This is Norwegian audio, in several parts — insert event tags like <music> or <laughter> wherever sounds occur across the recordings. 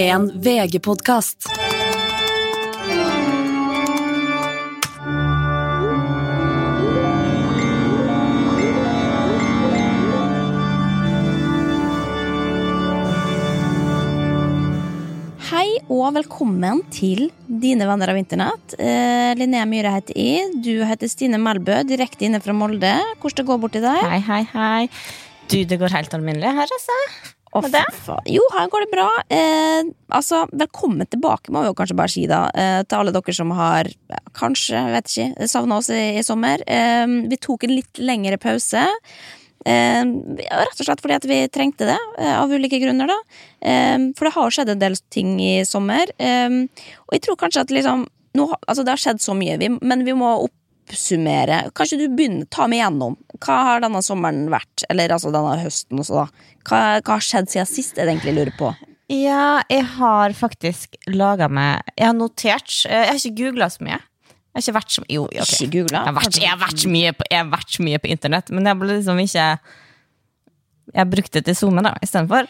En VG-podkast. Hei og velkommen til Dine venner av internett. Eh, Linnea Myhre heter jeg. Du heter Stine Melbø, direkte inne fra Molde. Hvordan det går borti deg? Hei, hei, hei. Du, det går helt alminnelig her, altså. Å, med det? faen. Jo, her går det bra. Eh, altså, velkommen tilbake, må vi jo kanskje bare si, da. Eh, til alle dere som har ja, kanskje, vet ikke, savna oss i, i sommer. Eh, vi tok en litt lengre pause. Eh, rett og slett fordi at vi trengte det, eh, av ulike grunner, da. Eh, for det har skjedd en del ting i sommer. Og jeg tror kanskje at liksom nå, Altså, det har skjedd så mye, vi, men vi må oppsummere. Kanskje du begynner ta meg gjennom. Hva har denne sommeren vært? Eller altså denne høsten også, da. Hva, hva har skjedd siden sist, er det egentlig jeg lurer på. Ja, jeg har faktisk laga meg Jeg har notert eh, Jeg har ikke googla så mye. Jeg har ikke vært så Jo, okay. Ikke googla? Jeg har vært, jeg har vært, mye, på, jeg har vært så mye på internett, men jeg ble liksom ikke Jeg brukte det til SoMe istedenfor.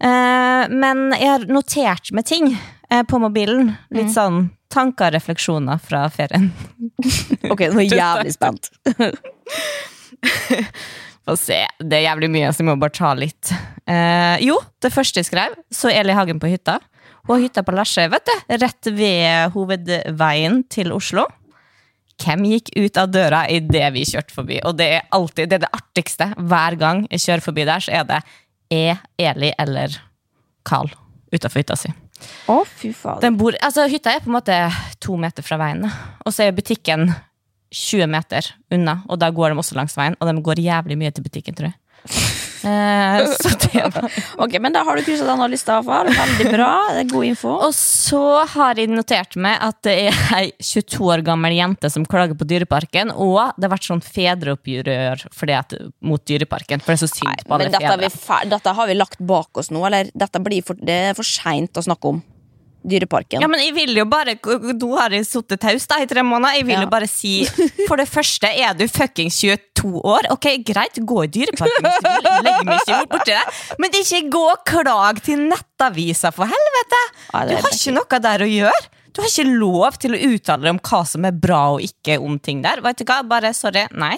Uh, men jeg har notert med ting eh, på mobilen. Litt sånn tanker og refleksjoner fra ferien. <laughs> Ok, nå er jeg jævlig spent. <laughs> Få se. Det er jævlig mye, så jeg må bare ta litt. Eh, jo, det første jeg skrev, så Eli Hagen på hytta. Hun har hytta på Lesje, vet du. Rett ved hovedveien til Oslo. Hvem gikk ut av døra idet vi kjørte forbi? Og det er alltid det, er det artigste. Hver gang jeg kjører forbi der, så er det E, Eli eller Carl utafor hytta si. Å, fy faen. Den bor, altså, hytta er på en måte to meter fra veien, og så er butikken 20 meter unna, og da går de også langs veien, og de går jævlig mye til butikken, tror jeg. <laughs> Eh, <laughs> så det var. Ok, men da har du kryssa denne lista, iallfall. Veldig bra. Det er god info. Og så har jeg notert meg at det er ei 22 år gammel jente som klager på Dyreparken, og det har vært sånn fedreoppgjør mot Dyreparken, for det er så synd på alle Men dette, vi fedre. dette har vi lagt bak oss nå, eller? Dette blir for, det er for seint å snakke om. Dyreparken. Ja, men jeg vil jo bare Nå har jeg sittet taust da, i tre måneder. Jeg vil Ja. jo bare si For det første er du fuckings 22 år. Ok, greit, gå i Dyreparken hvis du vil. Legg mye ikke borti det. Men ikke gå og klag til Nettavisa, for helvete! Ja, Du har ikke noe der å gjøre. Du har ikke lov til å uttale deg om hva som er bra og ikke om ting der. Vet du hva, bare sorry. Nei.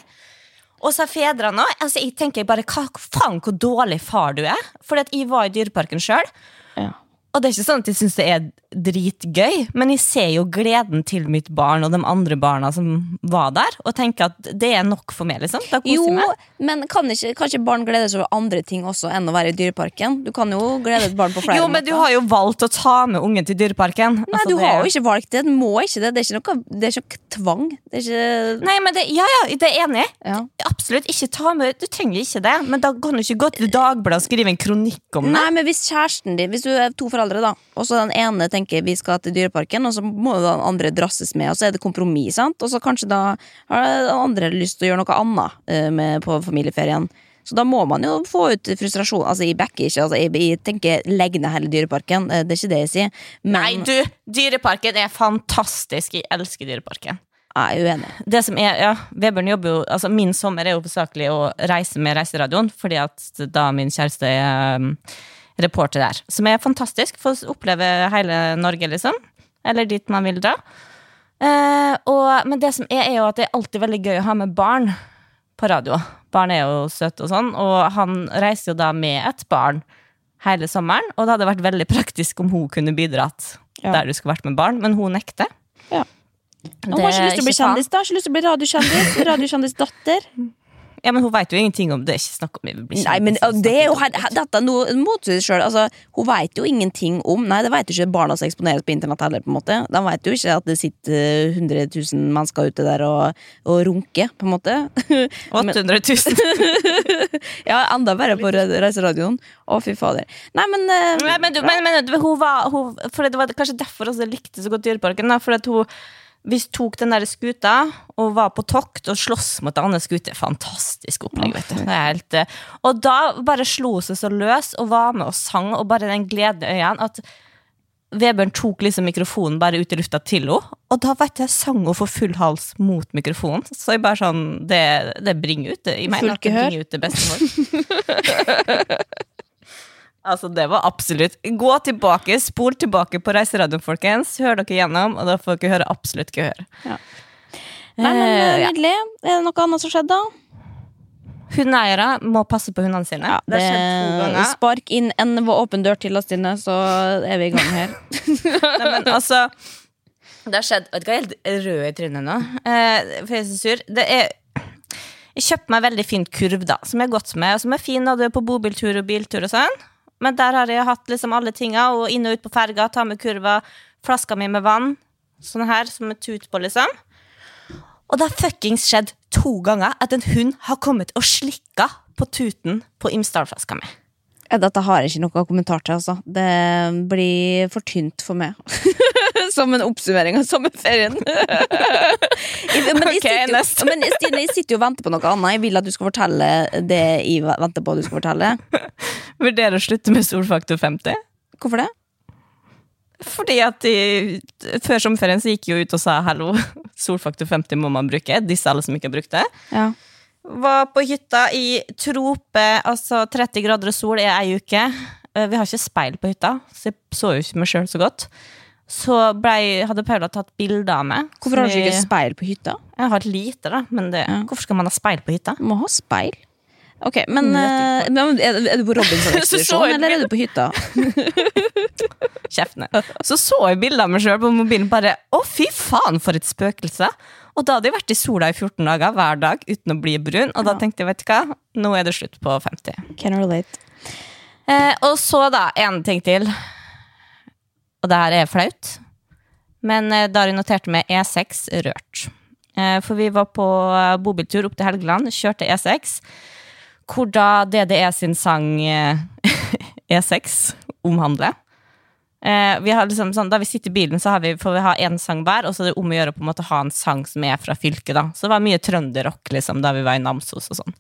Og så fedrene òg. Altså, jeg tenker bare, hva faen hvor dårlig far du er. Fordi at jeg var i Dyreparken sjøl. Ja. Og det er ikke sånn at jeg syns det er dritgøy, men jeg ser jo gleden til mitt barn og de andre barna som var der, og tenker at det er nok for meg, liksom. Da koser Jo, jeg meg. men kan ikke, kan ikke barn glede seg over andre ting også enn å være i Dyreparken? Du kan jo glede et barn på flere Jo, men du har jo valgt å ta med ungen til Dyreparken. Nei, Altså, du det har jo ikke valgt det. Du må ikke det. Det er ikke noe, det er ikke tvang. Det er ikke Nei, men det, ja, ja, det er enig. ja. Absolutt ikke ta med Du trenger ikke det, men da kan du ikke gå til Dagbladet og skrive en kronikk om det. Nei, men hvis kjæresten din Hvis du er to foreldre, da og så den ene tenker vi skal til Dyreparken, og så må den andre drasses med, og så er det kompromiss, sant? Og så kanskje da har den andre lyst til å gjøre noe annet eh, med, på familieferien. Så da må man jo få ut frustrasjon. Altså, jeg backer ikke. Altså, jeg, jeg tenker legg ned hele Dyreparken. Eh, Det er ikke det jeg sier. Men Nei, du, Dyreparken er fantastisk. Jeg elsker Dyreparken. Jeg er uenig. Det som er, ja, Vebjørn jobber jo, altså Min sommer er jo hovedsakelig å reise med Reiseradioen, fordi at da min kjæreste er um, reporter der. Som er fantastisk. Få oppleve hele Norge, liksom. Eller dit man vil dra. Eh, og, men det som er, er jo at det er alltid veldig gøy å ha med barn på radio. Barn er jo søte og sånn, og han reiser jo da med et barn hele sommeren. Og det hadde vært veldig praktisk om hun kunne bidratt Ja. der du skulle vært med barn, men hun nekter. Ja. Hun har ikke lyst til å bli kjendis, da. Ikke lyst til å bli radiokjendis. <laughs> Radiokjendisdatter. Ja, men hun vet jo ingenting om det. ikke snakk om det. vil bli Nei, men det er jo dette er noe mot seg sjøl. Altså, hun veit jo ingenting om Nei, det veit jo ikke barna som eksponeres på internett heller. på en måte De veit jo ikke at det sitter 100 000 mennesker ute der og, og runker, på en måte. <laughs> 800 000. <laughs> ja, enda verre på re- Reiseradioen. Å, fy fader. Nei, men uh, Nei, men, du, men, men du, hun var hun, For det var kanskje derfor hun likte så godt Dyreparken. For at hun vi tok den der skuta og var på tokt og sloss mot andre skuter. Fantastisk opplegg, vet du. Det er helt, eh, og da bare slo hun seg så løs og var med og sang, og bare den gleden i øynene at Vebjørn tok liksom mikrofonen bare ut i lufta til henne, og da vet jeg sang hun for full hals mot mikrofonen. Så jeg bare sånn Det, det bringer ut det. Jeg mener at det bringer ut det beste for <laughs> Altså, det var absolutt Gå tilbake, spol tilbake på Reiseradioen, folkens. Hør dere gjennom, og da får dere høre absolutt gehør. Nei, men ja. Nydelig. Er det noe annet som skjedde, da? Hundeeiere må passe på hundene sine. Ja, det har skjedd to ganger. Spark inn en åpen dør til Stine, så er vi i gang her. <laughs> Nei, men altså Det har skjedd Vet du hva, jeg er helt rød i trynet nå. Eh, for jeg er så sur. Det er Jeg kjøpte meg veldig fin kurv, da, som jeg har gått med, og som er fin når du er på bobiltur og biltur og sånn. Men der har jeg hatt liksom alle tinga, og inn og ut på ferga, ta med kurva, flaska mi med vann, sånn her, som et tut på, liksom. Og det har fuckings skjedd to ganger at en hund har kommet og slikka på tuten på Imsdal-flaska mi. Dette har jeg ikke noe kommentar til, altså. Det blir for tynt for meg. <laughs> Som en oppsummering av sommerferien. <laughs> Men, jeg Ok, sitter jo, men Stine, jeg sitter jo og venter på noe annet. Jeg vil at du skal fortelle det jeg venter på at du skal fortelle. <laughs> Vurderer å slutte med solfaktor 50. Hvorfor det? Fordi at de, Før sommerferien så gikk jeg jo ut og sa hallo, solfaktor 50 må man bruke. Disse alle som ikke har brukt det. Ja. Var på hytta i trope, altså 30 grader og sol i ei uke. Eh, Vi har ikke speil på hytta, så jeg så jo ikke meg sjøl så godt. Så ble, hadde Paula tatt bilder av meg. Hvorfor har du ikke speil på hytta? Jeg har et lite, da. Men det, Ja. hvorfor skal man ha speil på hytta? Du må ha speil. Ok, men, Mm, uh, men er, er du på Robinson-ekspedisjon, <laughs> eller er du på hytta? <laughs> Kjeftene. Så så jeg bilder av meg sjøl på mobilen bare Å, fy faen, for et spøkelse! Og da hadde jeg vært i sola i 14 dager hver dag uten å bli brun, og da tenkte jeg, vet du hva, nå er det slutt på 50. Can relate. Eh, og så, da, en ting til. Og det her er flaut. Men eh, da har jeg notert med E6 rørt. Eh, for vi var på eh, bobiltur opp til Helgeland, kjørte E6, hvor da DDE sin sang eh, <laughs> E6 omhandler. Eh, vi har liksom sånn, da vi sitter i bilen, så har vi, får vi ha én sang hver, og så er det om å gjøre på en måte ha en sang som er fra fylket. da. Så det var mye trønderrock liksom, da vi var i Namsos og sånn.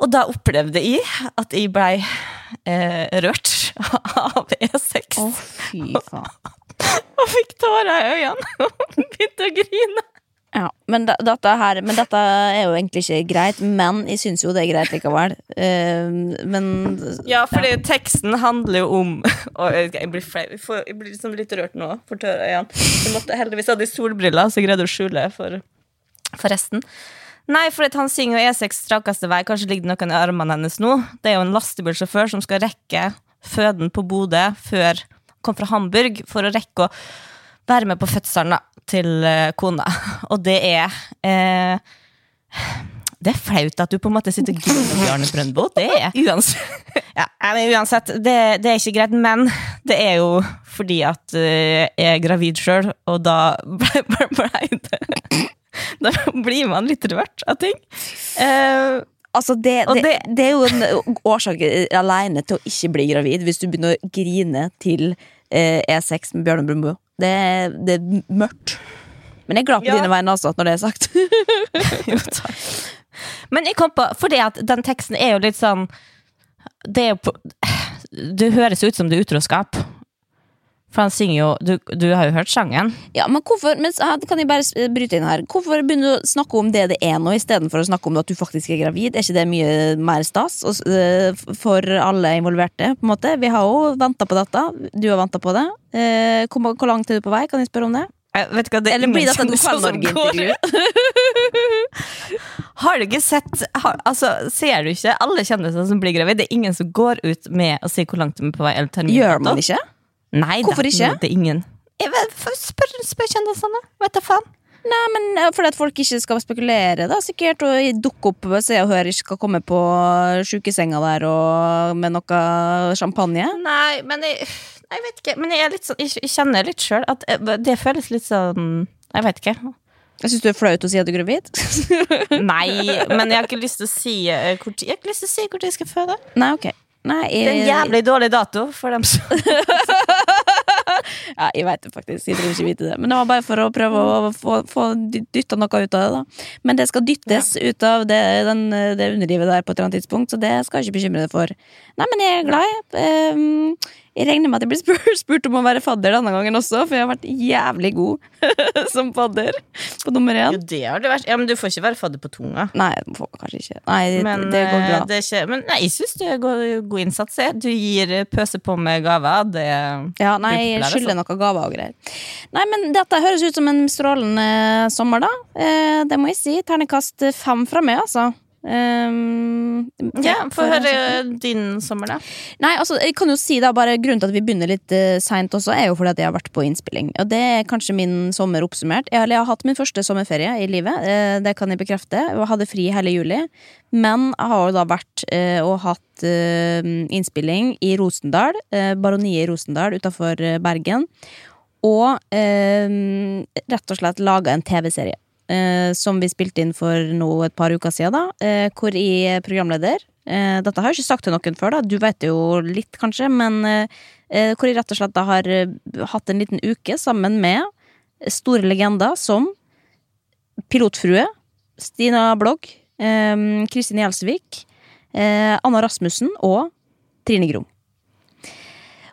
Og da opplevde jeg at jeg blei uh, rørt <laughs> av E6. Å, fy faen. <laughs> Og fikk tårer i øynene <laughs> og begynte å grine. Ja, men, dette her, men dette er jo egentlig ikke greit, men jeg syns jo det er greit likevel. Uh, men Ja, fordi teksten handler jo om <laughs> Og jeg, blir flau. Jeg, blir liksom litt rørt nå. For tørre øynene. Jeg måtte heldigvis hadde jeg solbriller, så jeg greide å skjule for, for resten. Nei, for han synger jo E6 strakeste vei. Kanskje ligger det noen i armene hennes nå. Det er jo en lastebilsjåfør som skal rekke føden på Bodø før kom fra Hamburg, for å rekke å være med på fødselen til eh, kona. <laughs> Og det er eh, Det er flaut at du på en måte sitter og griner, Bjarne Brøndbo. Det er <laughs> uansett, <laughs> ja, men uansett det, det er ikke greit, men det er jo fordi at eh, jeg er gravid sjøl, og da ble, ble, ble det Da blir man litt rørt av ting. Eh, altså, det, det, det- det er jo en årsak alene til å ikke bli gravid, hvis du begynner å grine til eh, E6 med Bjørnar Brumbo. Det, det er mørkt. Men jeg er glad på Ja. dine vegne, altså, når det er sagt. <laughs> jo, takk. Men jeg kom på, fordi at den teksten er jo litt sånn Det jo Det høres ut som det er utroskap. For han synger jo Du, du har jo hørt sangen. Ja, men hvorfor, men kan jeg bare bryte inn her Hvorfor begynner du å snakke om det det er nå, istedenfor å snakke om at du faktisk er gravid? Er ikke det mye mer stas eh, for alle involverte? på en måte? Vi har jo venta på dette. Du har venta på det. Eh, Hvor, hvor langt er du på vei? Kan jeg spørre om det? Jeg vet ikke, det er Eller blir dette et går- Kveld-Norge-intervju? <laughs> Har du ikke sett har, altså, Ser du ikke alle kjendiser som blir gravid? Det er ingen som går ut med å si hvor langt de er på vei. eller. Gjør man ikke? Nei, Hvorfor det, ikke? Det er ingen. Jeg vet, spør, spør kjendisene. Vet da faen. Nei, men Fordi at folk ikke skal spekulere, da, sikkert. Og dukke opp Se og Hør ikke skal komme på sjukesenga der og med noe champagne. Nei, men jeg, jeg vet ikke. Men jeg, sånn, jeg, jeg kjenner litt sjøl at eh, det føles litt sånn Jeg vet ikke. Jeg syns du er flaut å si at du er gravid. <laughs> Nei, men jeg har ikke lyst til å si eh, hvor Jeg har ikke lyst til å si hvor jeg skal føde. Nei, ok. Nei, Det er en jævlig dårlig dato for dem som <laughs> ja, jeg vet det faktisk. Jeg trenger ikke vite det. Men det var bare for å prøve å få, få dytta noe ut av det. da Men det skal dyttes ut av det, den, det underlivet der på et eller annet tidspunkt, så det skal jeg ikke bekymre deg for. Nei, men jeg er glad, jeg. Um, Jeg regner med at jeg blir spurt, <laughs> spurt om å være fadder denne gangen også, for jeg har vært jævlig god <laughs> som fadder på nummer Jo, det har det vært. Ja, men du får ikke være fadder på tunga. Nei, det får kanskje ikke. Nei, det, Men, det går bra. eh, det er ikke, men nei, jeg syns det er god, god innsats. jeg. Du gir eh, pøse på med gaver. Det Ja, nei, jeg skylder altså. noen gaver og greier. Nei, men dette høres ut som en strålende sommer, da. Eh, det må jeg si. Ternekast fem fra meg, altså. Um, Ja, Få høre din sommer, da. Nei, altså, jeg kan jo si da, bare Grunnen til at vi begynner litt uh, seint også, er jo fordi at jeg har vært på innspilling. Og det er kanskje min sommer oppsummert. Jeg, har- jeg har hatt min første sommerferie i livet, uh, det kan jeg bekrefte. Jeg hadde fri hele juli. Men jeg har jo da vært uh, og hatt uh, innspilling i Rosendal, Baroniet i Rosendal utafor Bergen. Og eh, rett og slett laga en TV-serie. Eh, som vi spilte inn for nå et par uker siden, da, eh, hvor jeg er programleder. Eh, dette har jeg ikke sagt til noen før, da. du vet jo litt, kanskje, men eh, eh, hvor jeg rett og slett da har eh, hatt en liten uke sammen med store legender som Pilotfrue, Stina Blogg, Kristin Gjelsvik, Anna Rasmussen og Trine Grung.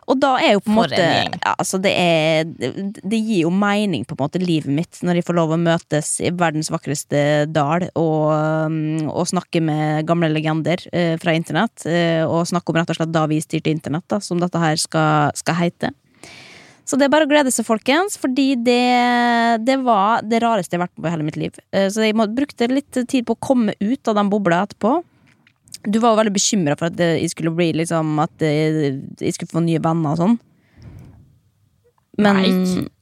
Og da er jo på en måte ja, altså det, er, det, gir jo mening på en måte livet mitt når jeg får lov å møtes i verdens vakreste dal og, um, og snakke med gamle legender eh, fra internett. eh, og snakke om rett og slett da vi styrte internett, da, som dette her skal, skal heite. Så det er bare å glede seg, folkens, fordi det, det var det rareste jeg har vært på i hele mitt liv. Eh, Så jeg brukte litt tid på å komme ut av den bobla etterpå. Du var jo veldig bekymra for at jeg skulle bli liksom At jeg skulle få nye venner og sånn. Men Nei.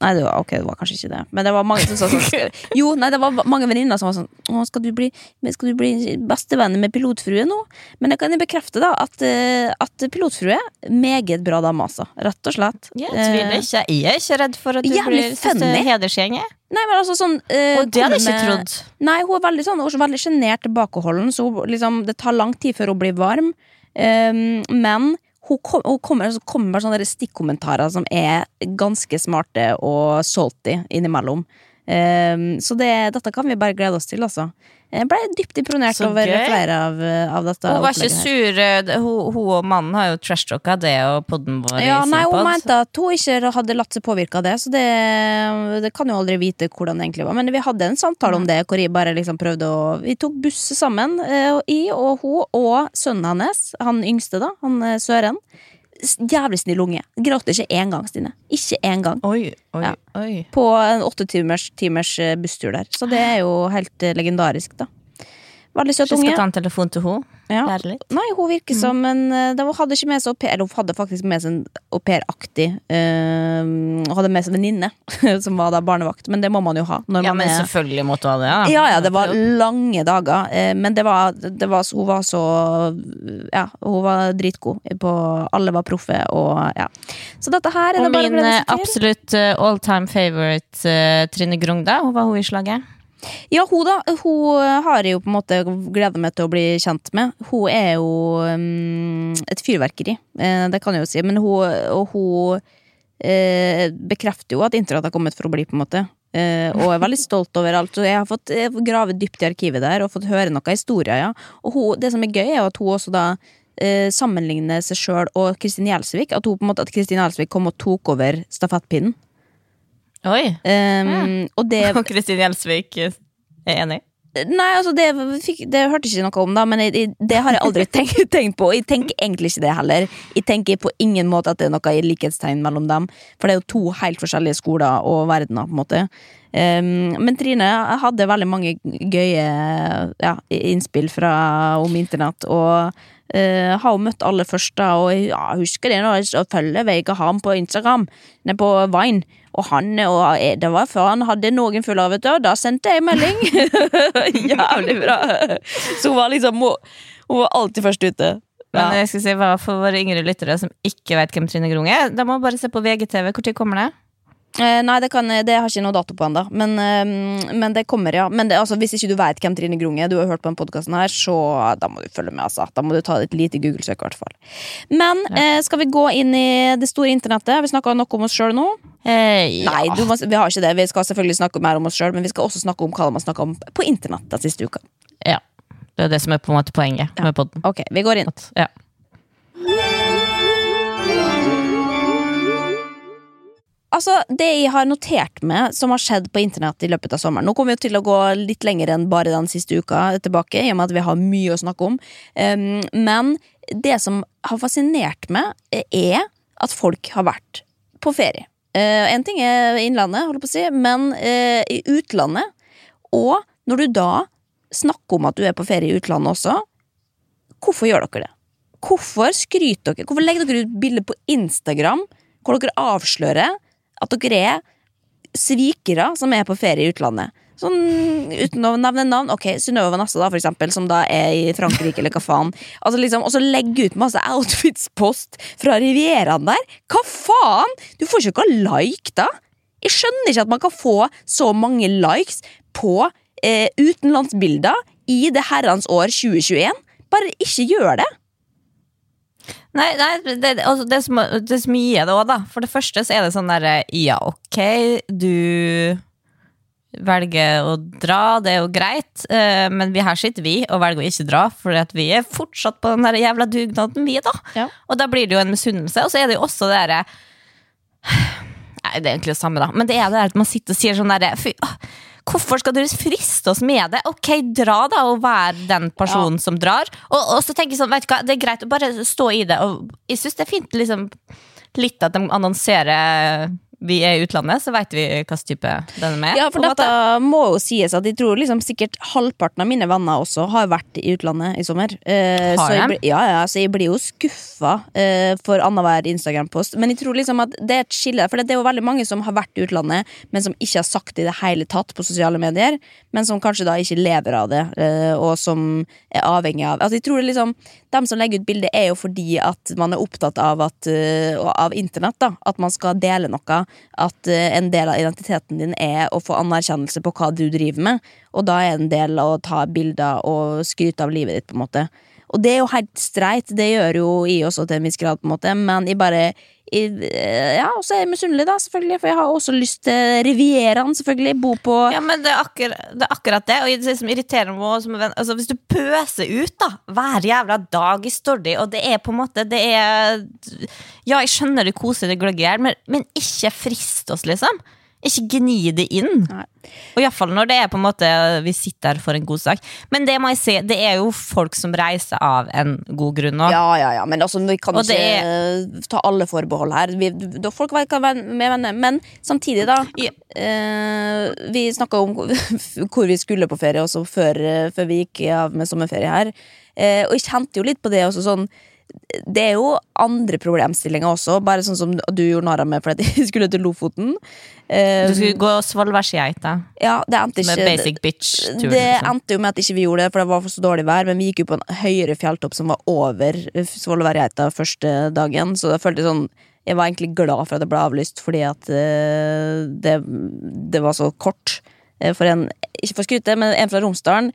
Nei, det var, ok, det var kanskje ikke det. Men det var mange som sa sånn <laughs> Jo, nei, det var mange venninner som var sånn Å, skal du bli, men skal du bli bestevenn med pilotfrue nå? Men jeg kan bekrefte, da, at, eh, at pilotfrue meget bra dame, altså. Rett og slett. Jeg tviler Eh, ikke. Jeg er ikke redd for at du Jævlig blir hedersgjeng. jeg. Nei, men altså sånn eh, Og det hadde jeg ikke trodd. Nei, hun er veldig sånn Hun er veldig sjenert tilbakeholden, så hun, liksom, det tar lang tid før hun blir varm. Um, men hun, kom, hun kommer, kommer med sånne stikkommentarer som er ganske smarte og salty innimellom. Ehm, så det, dette kan vi bare glede oss til, altså. Jeg ble dypt imponert Så over gøy. flere av, av dette. Hun var ikke sur. eh, Hun, hun og mannen har jo trash-talka det og podden vår. Ja, nei, Hun mente at hun ikke hadde latt seg påvirke av det, så det, det kan jo aldri vite hvordan det egentlig var. Men vi hadde en samtale om det hvor jeg bare liksom prøvde å Vi tok buss sammen, eh, jeg og hun og sønnen hennes, han yngste, da, han eh, Søren. Jævlig snill unge. Gråt ikke én gang, Stine. Ikke én gang. Oi, oi, Ja. oi. På en åtte timers, timers eh, busstur der. Så det er jo helt eh, legendarisk, da. Veldig søt unge. skal ta en telefon til henne. Ja. Lære litt. Nei, hun virker som en eh, de hadde ikke med seg au pair, eller hun hadde faktisk med seg en au pair-aktig eh, Hun hadde med seg venninne, <laughs> som var da barnevakt, men det må man jo ha. Ja, man men er selvfølgelig måtte hun ha det. Ja, ja, ja, det var lange dager, eh, men det var, det var, hun var så Ja, hun var dritgod. På, alle var proffe, og ja. Så dette her er Og det bare å min glede eh, seg til. absolutt eh, all time favorite eh, Trine Grung, da. Hun var hun i slaget. Ja, hun da, hun har jeg jo på en måte gleda meg til å bli kjent med. Hun er jo um, et fyrverkeri, eh, det kan jeg jo si. Men hun, og hun eh, bekrefter jo at internett har kommet for å bli, på en måte. Eh, og er veldig stolt over alt. Jeg har fått grave dypt i arkivet der og fått høre noe historier. Ja. Og hun, det som er gøy, er at hun også da eh, sammenligner seg sjøl og Kristin Gjelsvik. At, hun, på en måte, at Kristin Gjelsvik kom og tok over stafettpinnen. Oi! Um, Og det <laughs> Og Kristin Gjelsvik er enig. Nei, altså det, fikk, det hørte jeg ikke noe om, da, men jeg, jeg, det har jeg aldri <laughs> tenkt, tenkt på. Jeg tenker egentlig ikke det heller. Jeg tenker på ingen måte at det er noe likhetstegn mellom dem. For det er jo to helt forskjellige skoler og verdener, på en måte. Um, men Trine hadde veldig mange gøye ja, innspill fra, om internett, og uh, har jo møtt alle først, da, og jeg ja, husker det når jeg følger Vegard Ham på Instagram, nede på Vine. Og han, og jeg- det var før han hadde noen av, vet du, og da sendte jeg melding. <laughs> Jævlig bra. Så hun var liksom Hun, hun var alltid først ute. Men jeg skal si hva for våre yngre lyttere som ikke vet hvem Trine Grung er, da må bare se på VGTV. Når kommer det? Eh, nei, det, kan, det har ikke noe dato på ennå. Men, eh, men det kommer, ja. Men det, altså, hvis ikke du vet hvem Trine Grung er, du har hørt på den podkasten her, så da må du følge med, altså. Da må du ta et lite Google-søk, i hvert fall. Men eh, skal vi gå inn i det store internettet? Har Vi snakka nok om oss sjøl nå. Eh, ja. Nei, du vi har ikke det. Vi skal selvfølgelig snakke mer om oss sjøl, men vi skal også snakke om hva man snakka om på internett den siste uka. ja. Det er det som er på en måte poenget med poden. Ok, vi går inn. At- Ja. Altså, det jeg har notert meg som har skjedd på internett i løpet av sommeren Nå kommer vi til å gå litt lenger enn bare den siste uka tilbake, i og med at vi har mye å snakke om. Um, men det som har fascinert meg, er at folk har vært på ferie. Uh, en ting er Innlandet, holdt på å si, men uh, i utlandet. Og når du da snakker om at du er på ferie i utlandet også, hvorfor gjør dere det? Hvorfor skryter dere? Hvorfor legger dere ut bilder på Instagram hvor dere avslører at dere er svikere som er på ferie i utlandet? Sånn, Uten å nevne navn. Ok, Synnøve Vanessa, da, for eksempel, som da er i Frankrike, eller hva faen. Altså liksom, Og så legge ut masse outfits-post fra Rivieraen der. Hva faen?! Du får ikke noe like, da! Jeg skjønner ikke at man kan få så mange likes på eh, utenlandsbilder i det herrens år 2021. Bare ikke gjør det! Nei, nei det, altså det, som, det så mye det òg, da. For det første så er det sånn derre Ja, ok, du velger å dra, det er jo greit, eh, men vi her sitter vi og velger å ikke dra, for vi er fortsatt på den der jævla dugnaden, vi, da. Ja. Og da blir det jo en misunnelse, og så er det jo også det derre <sighs> Nei, det er egentlig det samme, da, men det er det der at man sitter og sier sånn derre Fy, åh, Hvorfor skal dere friste oss med det? Ok, dra, da, og vær den personen Ja. som drar. Og, og så tenker jeg sånn, vet du hva, det er greit å bare stå i det. Og jeg syns det er fint liksom, litt at de annonserer vi er i utlandet, så veit vi hvilken type den er med. Ja, for dette måte. må jo sies at jeg tror liksom sikkert halvparten av mine venner også har vært i utlandet i sommer. Eh, Har så jeg, de? ja, ja, så jeg blir jo skuffa eh, for annenhver Instagram-post. Men jeg tror liksom at det er et skille, for det er jo veldig mange som har vært i utlandet, men som ikke har sagt det i det hele tatt på sosiale medier, men som kanskje da ikke lever av det, eh, og som er avhengig av Altså jeg tror det liksom dem som legger ut bilde, er jo fordi at man er opptatt av, at, uh, av internett. da At man skal dele noe. At eh, en del av identiteten din er å få anerkjennelse på hva du driver med. Og da er en del å ta bilder og skryte av livet ditt, på en måte. Og det er jo helt streit, det gjør jo i også til en viss grad, på en måte, men jeg bare eh, Ja, og så er jeg misunnelig, da, selvfølgelig, for jeg har også lyst til Rivieraen, selvfølgelig. Bo på Ja, men det er, akkur det er akkurat det. Og det som irriterer meg også, altså, Hvis du pøser ut da hver jævla dag i story, og det er på en måte det er, Ja, jeg skjønner det koser det gløgger, men, men ikke frist oss, liksom. Ikke gni det inn. Nei. Og Iallfall når det er på en måte vi sitter her for en god sak. Men det må jeg si, det er jo folk som reiser av en god grunn òg. Ja, ja, ja, men altså, vi kan Og ikke det eh, ta alle forbehold her. Vi, folk kan være med venner. Men samtidig, da. Ja. Eh, vi snakka om <laughs> hvor vi skulle på ferie også før, eh, før vi gikk av med sommerferie her. Eh, og jeg kjente jo litt på det også sånn det er jo andre problemstillinger også, bare sånn som du gjorde narr av meg fordi jeg <laughs> skulle til Lofoten. Um, Du skulle gå svolværsgeita. ja, det endte som er basic bitch-turen. det Liksom. endte jo med at ikke vi gjorde det, for det var for så dårlig vær. Men vi gikk jo på en høyere fjelltopp som var over Svolværgeita første dagen. Så jeg følte sånn Jeg var egentlig glad for at det ble avlyst, fordi at uh, det, det var så kort. Eh, For en, ikke for skryte, men en fra Romsdalen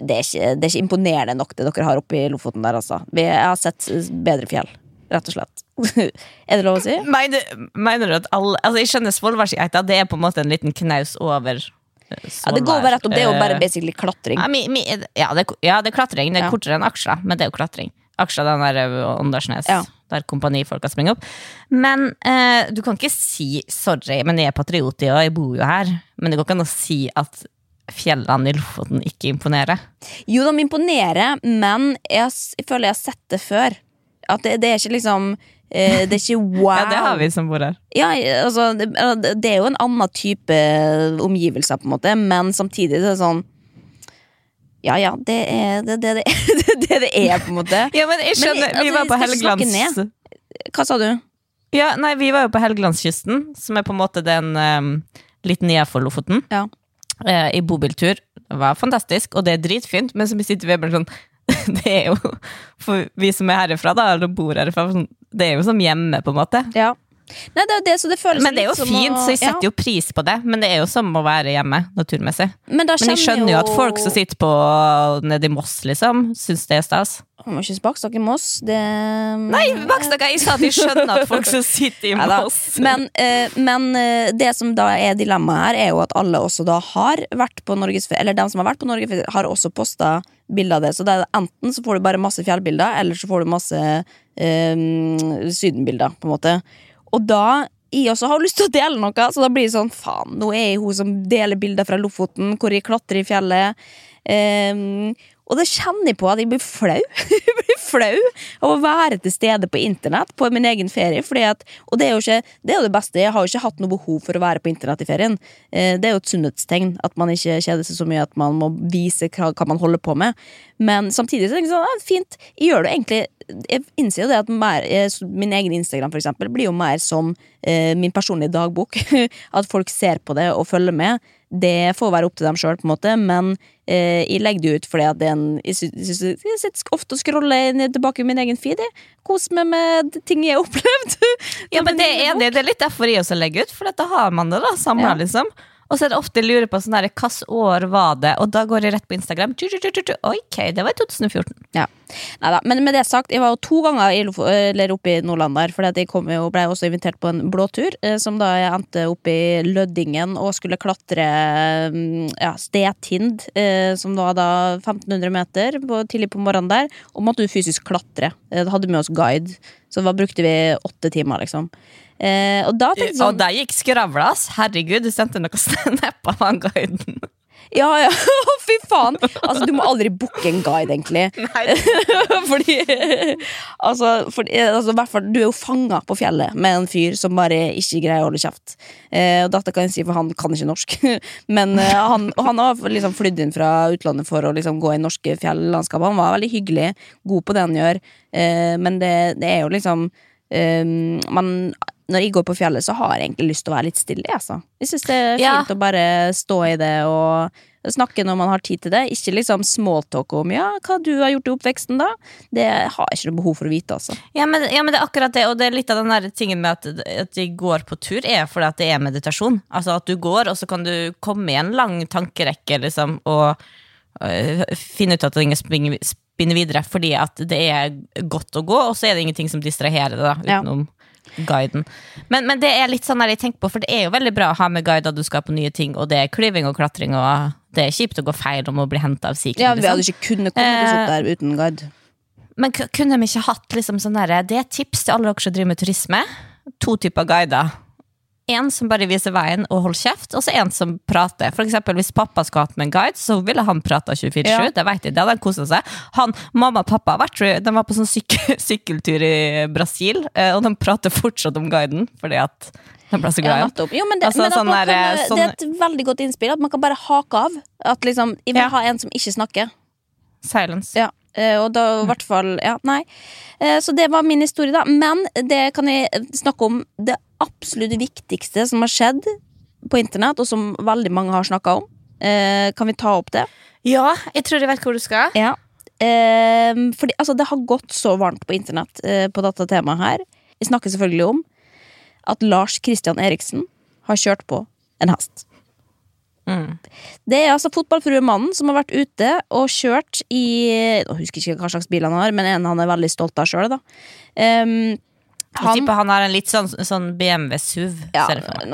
det er, ikke, det er ikke imponerende nok det dere har oppe i Lofoten der, altså. Vi, jeg har sett bedre fjell, rett og slett. <laughs> er det lov å si? Mener, mener du at alle Altså, jeg skjønner Svolværgeita, det er på en måte en liten knaus over Svolvær. Ja, det går bare rett opp. Det er jo bare Eh, basically klatring. Ja, mi, mi, ja, det, ja, det er klatring. Det er Ja. kortere enn Aksla, men det er jo klatring. Aksla, den der eh, Åndalsnes, Ja. Der kompanifolka springet opp. Men eh, du kan ikke si 'sorry, men jeg er patriot, og jeg bor jo her'. Men det går ikke an å si at fjellene i Lofoten ikke imponerer. Jo, de imponerer, men jeg, jeg føler jeg har sett det før. At det, det er ikke liksom eh, Det er ikke wow. <laughs> Ja, det har vi som bor her. Ja, altså, det, det er jo en annen type omgivelser, på en måte, men samtidig det er det sånn Ja ja, det er det det, <laughs> det, det, det, er, på en måte. Ja, men jeg skjønner, altså, Vi var på Helgelands... Hva sa du? Ja, nei, vi var jo på Helgelandskysten, som er på en måte den um, litt nedenfor Lofoten. Ja. Uh, I bobiltur. Det var fantastisk, og det er dritfint, men så sitter vi bare sånn <laughs> Det er jo For vi som er herifra, da, eller bor herifra, sånn, det er jo som hjemme, på en måte. Ja. Nei, det er det, så det føles Men det er jo fint, å- så jeg setter ja. jo pris på det. Men det er jo som å være hjemme, naturmessig. Men, Men jeg skjønner jo at folk som sitter på nede i Moss, liksom, syns det er stas. Man må ikke baksnakke Moss. Det Nei, bakstakke! Jeg sa at jeg skjønner at folk som sitter i Moss Men, eh, men eh, det som da er dilemmaet her, er jo at alle også da har vært på Norgesferie, eller de som har vært på Norgesferie, har også posta bilder av det. Så det er enten så får du bare masse fjellbilder, eller så får du masse eh, sydenbilder, på en måte. Og da jeg også har lyst til å dele noe, så da blir det sånn faen, nå er jeg hun som deler bilder fra Lofoten, hvor jeg klatrer i fjellet. Ehm, og det kjenner jeg på at jeg blir flau. <laughs> jeg blir flau av å være til stede på internett på min egen ferie. At, og det er, jo ikke, det er jo det beste. Jeg har jo ikke hatt noe behov for å være på internett i ferien. Eh, det er jo et sunnhetstegn at man ikke kjeder seg så mye at man må vise hva, hva man holder på med. Men samtidig så tenker jeg sånn, ja, fint. Jeg gjør det egentlig Jeg innser jo det at mer, eh, min egen Instagram for eksempel, blir jo mer som eh, min personlige dagbok. <laughs> at folk ser på det og følger med. Det får være opp til dem sjøl, men eh, jeg legger det ut fordi at det er en Jeg, synes, jeg, sitter ofte og scroller ned tilbake i min egen feed. Koser meg med ting jeg har opplevd. Ja, men det er, det, det er litt derfor jeg også legger ut, for da har man det da, samla, Ja. liksom. Og så er det ofte jeg lurer på sånn her, hvilket år var det, og da går jeg rett på Instagram. Ok, det var i 2014. Ja. Neida, Men med det sagt, jeg var jo to ganger i Lofo, oppe i Nordland der. For jeg jo, ble også invitert på en blåtur, eh, som da jeg endte opp i Løddingen og skulle klatre mm, ja, Stetind, eh, som var da 1500 meter på, tidlig på morgenen der. Og måtte du fysisk klatre. Eh, hadde med oss guide, så da brukte vi åtte timer, liksom. Eh, og da tenkte jeg Og sånn der gikk skravla, ass. Herregud, du sendte noe snap av han guiden. Ja, ja, <laughs> fy faen! Altså, du må aldri booke en guide, egentlig. <laughs> fordi altså, for, altså, i hvert fall, Du er jo fanga på fjellet med en fyr som bare ikke greier å holde kjeft. Eh, og dette kan jeg si, for han kan ikke norsk. <laughs> Men eh, han, og han har liksom flydd inn fra utlandet for å liksom, gå i norske fjellandskap. Han var veldig hyggelig, god på det han gjør, eh, men det, det er jo liksom eh, man, Når jeg går på fjellet, så har jeg egentlig lyst til å være litt stille. Altså. Jeg syns det er Ja. fint å bare stå i det og snakke når man har tid til det. Ikke liksom smalltalk om ja, hva du har gjort i oppveksten, da. Det har jeg ikke noe behov for å vite, altså. Ja men, ja, men det er akkurat det, og det er litt av den der tingen med at, at de går på tur, er fordi at det er meditasjon. Altså at du går, og så kan du komme i en lang tankerekke, liksom, og øh, finne ut at ting springer, videre, fordi at det er godt å gå, og så er det ingenting som distraherer deg, utenom Ja. Guiden. Men, men det er litt sånn jeg tenker på, for det er jo veldig bra å ha med guider du skal på nye ting, og det er klyving og klatring, og det er kjipt å gå feil om å bli henta av Sea King, Ja, Vi liksom. hadde ikke kunnet komme oss opp der uten guide. Men kunne de ikke hatt liksom sånn derre Det er tips til alle dere som driver med turisme. To typer guider. En som bare viser veien og holder kjeft, og så en som prater. For eksempel Hvis pappa skulle hatt med en guide, så ville han prata 24-7. Ja. Det vet jeg, det hadde han kosa seg. Han, mamma og pappa vært, de var på sånn syk <laughs> sykkeltur i Brasil, eh, og de prater fortsatt om guiden, fordi at de ble så glad i ja. Jo, men det, Altså, men sånn der, kan, sånn- det er et veldig godt innspill. At man kan bare hake av. At liksom, Jeg vil Ja. ha en som ikke snakker. Silence. Ja, og da i hvert fall Ja, nei. Eh, Så det var min historie, da. Men det kan jeg snakke om det absolutt viktigste som har skjedd på internett, og som veldig mange har snakka om. Eh, Kan vi ta opp det? Ja, jeg tror jeg vet hvor du skal. Ja. Eh, fordi altså, det har gått så varmt på internett eh, på dette temaet her. Jeg snakker selvfølgelig om at Lars Christian Eriksen har kjørt på en hest. Mm. Det er altså fotballfruemannen som har vært ute og kjørt i Jeg husker ikke hva slags bil han har, men en han er veldig stolt av sjøl. Um, han tipper han har en litt sånn, sånn BMW SUV. ja,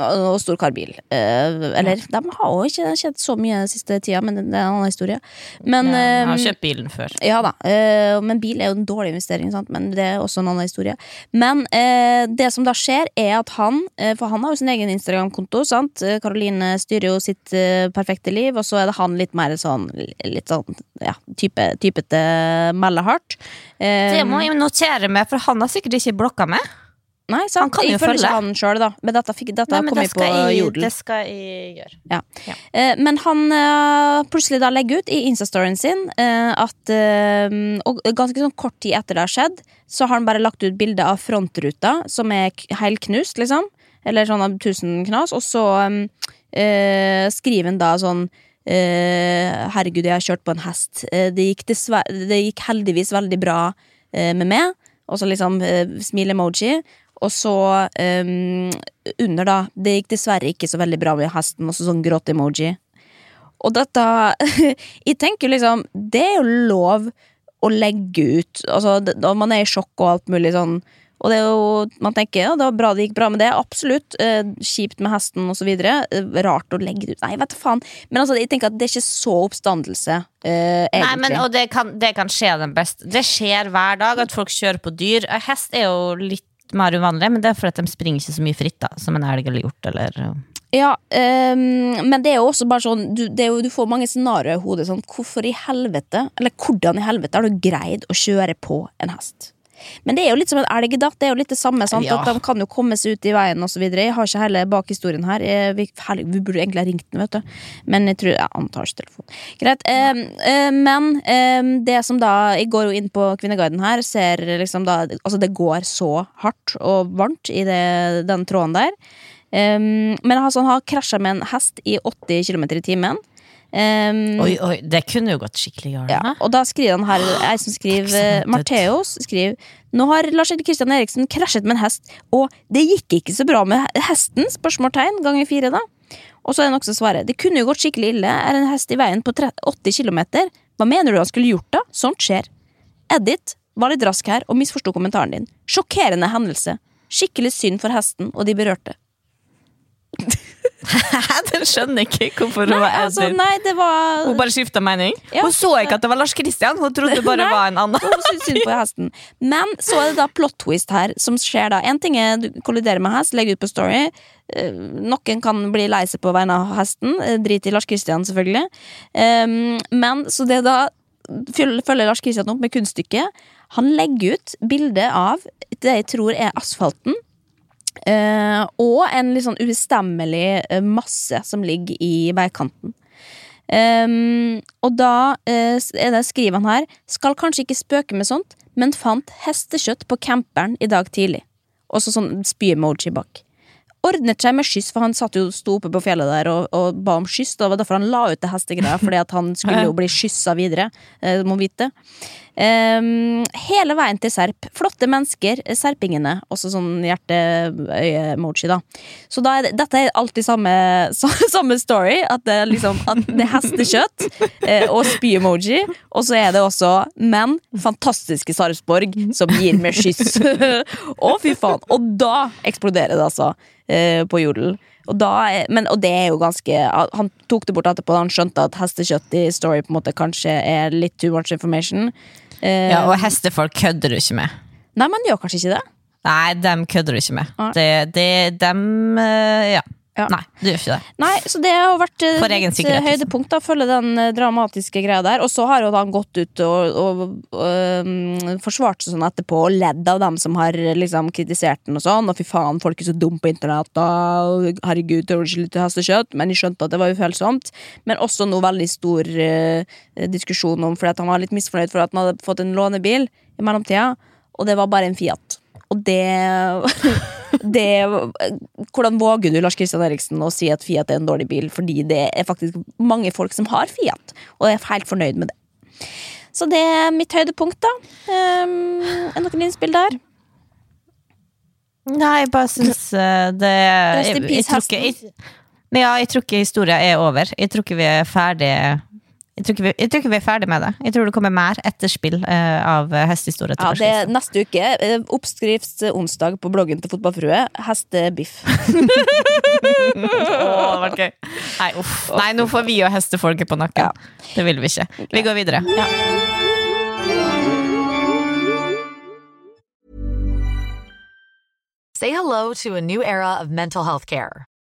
og stor karbil. Uh, eller, de har jo ikke kjent så mye siste tida, men det er en annen historie. Men Ja, han har um, kjøpt bilen før. Ja da, eh, men bil er jo en dårlig investering, sant? men det er også en annen historie. Men eh, det som da skjer, er at han eh, For han har jo sin egen Instagram-konto. sant? Eh, styrer jo sitt eh, perfekte liv, og så er det han litt mer sånn Litt sånn, ja, type, typete meldehardt. Eh, Det må jeg notere meg, for han har sikkert ikke blokka meg. Nei, sant? han kan jeg jo følge. ikke han sjøl, da. Men dette, fikk, dette Nei, men kom det på jeg, Jodel. det skal jeg gjøre. Eh, Men han eh, plutselig da legger ut i Instastoryen sin eh, at eh, Og ganske sånn kort tid etter det har skjedd, så har han bare lagt ut bilde av frontruta, som er helknust, liksom. Eller sånn av tusen knas. Og så eh, skriver han da sånn eh, Herregud, jeg har kjørt på en hest. Eh, det, gikk det gikk heldigvis veldig bra eh, med meg. Og så liksom eh, smile-emoji. Og så um, under, da Det gikk dessverre ikke så veldig bra med hesten, og så sånn gråt-emoji. Og dette <laughs> Jeg tenker liksom Det er jo lov å legge ut Altså, når man er i sjokk og alt mulig sånn. Og det er jo, man tenker ja, det var bra det gikk bra, med det absolutt eh, kjipt med hesten videre. Eh, rart å legge det ut. Nei, vet du faen. Men altså, jeg tenker at det er ikke så oppstandelse, eh. Nei, men, og det kan, det kan skje den beste. Det skjer hver dag at folk kjører på dyr. Eh, Hest er jo litt mer uvanlig, men det er fordi de springer ikke så mye fritt, da, som en elg eller hjort eller Ja, um, men det er jo også bare sånn du, det jo, du får mange scenarioer i hodet. Sånn, hvorfor i helvete, eller hvordan i helvete har du greid å kjøre på en hest? Men det er jo litt som en elg, da. Det er jo litt det samme. Sant? Ja. At De kan jo komme seg ut i veien osv. Jeg har ikke hele bakhistorien her. Eh, Vi, herlig, vi burde egentlig ha ringt den, vet du. Men jeg tror Jeg antar ikke telefonen. Greit. Ja. eh, men eh, det som da Jeg går jo inn på Kvinneguiden her, ser liksom da Altså, det går så hardt og varmt i det, den tråden der. Um, men altså, han har krasja med en hest i 80 km i timen. Um, Oi, oi, det kunne jo gått skikkelig galt. ja, og da skriver han her jeg som skriver Marteos Martheos skriver Nå har Lars Erik Kristian Eriksen krasjet med en hest, og det gikk ikke så bra med hesten? Spørsmålstegn ganger fire, da. Og så er det også som svarer Det kunne jo gått skikkelig ille. Er en hest i veien på 80 km? Hva mener du han skulle gjort, da? Sånt skjer. Edith var litt rask her og misforsto kommentaren din. Sjokkerende hendelse. Skikkelig synd for hesten og de berørte. <laughs> Den skjønner ikke hvorfor hun var edru. altså, nei, var Hun bare skifta mening. Ja. Hun så ikke at det var Lars Kristian, hun trodde det bare Nei. var en annen. Hun syntes synd på hesten. Men så er det da plot twist her, som skjer da. En ting er du kolliderer med hest, legger ut på Story. Eh, Noen kan bli lei seg på vegne av hesten. Eh, Drit i Lars Kristian, selvfølgelig. Um, men så det da følger Lars Kristian opp med kunststykket. Han legger ut bilde av det jeg tror er asfalten. Eh, og en litt sånn ubestemmelig eh, masse som ligger i veikanten. Um, og da eh, er det, skriver han her Skal kanskje ikke spøke med sånt, men fant hestekjøtt på camperen i dag tidlig. Og så sånn spy-emoji bak. Ordnet seg med skyss, for han satt jo sto oppe på fjellet der og, og ba om skyss. Det var derfor han la ut det hestegreia, fordi at han skulle jo bli skyssa videre. eh, må vite. Um, hele veien til Serp. Flotte mennesker, serpingene. Også sånn hjerte-øye-emoji, da. Så da er det, dette er alltid samme, <laughs> samme story. At det, liksom, at det er hestekjøtt eh, og spy-emoji. Og så er det også menn, fantastiske Sarpsborg, som gir med skyss. <laughs> Å, fy faen. Og da eksploderer det, altså. Eh, På jodel. Og, da men, og det er jo ganske Han tok det bort etterpå da han skjønte at hestekjøtt i story på en måte kanskje er litt too much information. Eh, Ja, og hestefolk kødder du ikke med. Nei, man gjør kanskje ikke det. Nei, dem kødder du ikke med. Ah. Det, det, dem eh, ja. Ja. Nei, du gjør ikke det. Nei, så det har vært eh, For egen litt, sikkerhet, eh, høydepunkt, da, følge den eh, dramatiske greia der. Og så har jo han gått ut og, og, øhm, forsvart seg sånn etterpå og ledd av dem som har eh, liksom kritisert den og sånn. Og fy faen, folk er så dumme på internett, og Herregud, tåler ikke litt hestekjøtt. Men de skjønte at det var ufølsomt. Men også noe veldig stor uh, diskusjon om fordi at han var litt misfornøyd for at han hadde fått en lånebil i mellomtida, og det var bare en Fiat. Og det, <laughs> det Hvordan våger du, Lars Kristian Eriksen, å si at Fiat er en dårlig bil? Fordi det er faktisk mange folk som har Fiat, og er helt fornøyd med det. Så det er mitt høydepunkt, da. Um, er noen innspill der? Nei, jeg bare syns eh, det in jeg, peace, tror ikke, jeg, Ja, jeg tror ikke historia er over. Jeg tror ikke vi er ferdig jeg tror, ikke vi, jeg tror ikke vi er ferdig med det. Jeg tror det kommer mer etterspill eh, av hestehistorie. Ja, det er neste uke. eh, Oppskriftsonsdag på bloggen til Fotballfrue. Hestebiff. oh, <laughs> <laughs> Åh, det var gøy. Nei, uff. Nei, nå får vi jo hestefolket på nakken. Ja. Det vil vi ikke. Vi går videre. Say hello to a new era of mental health care.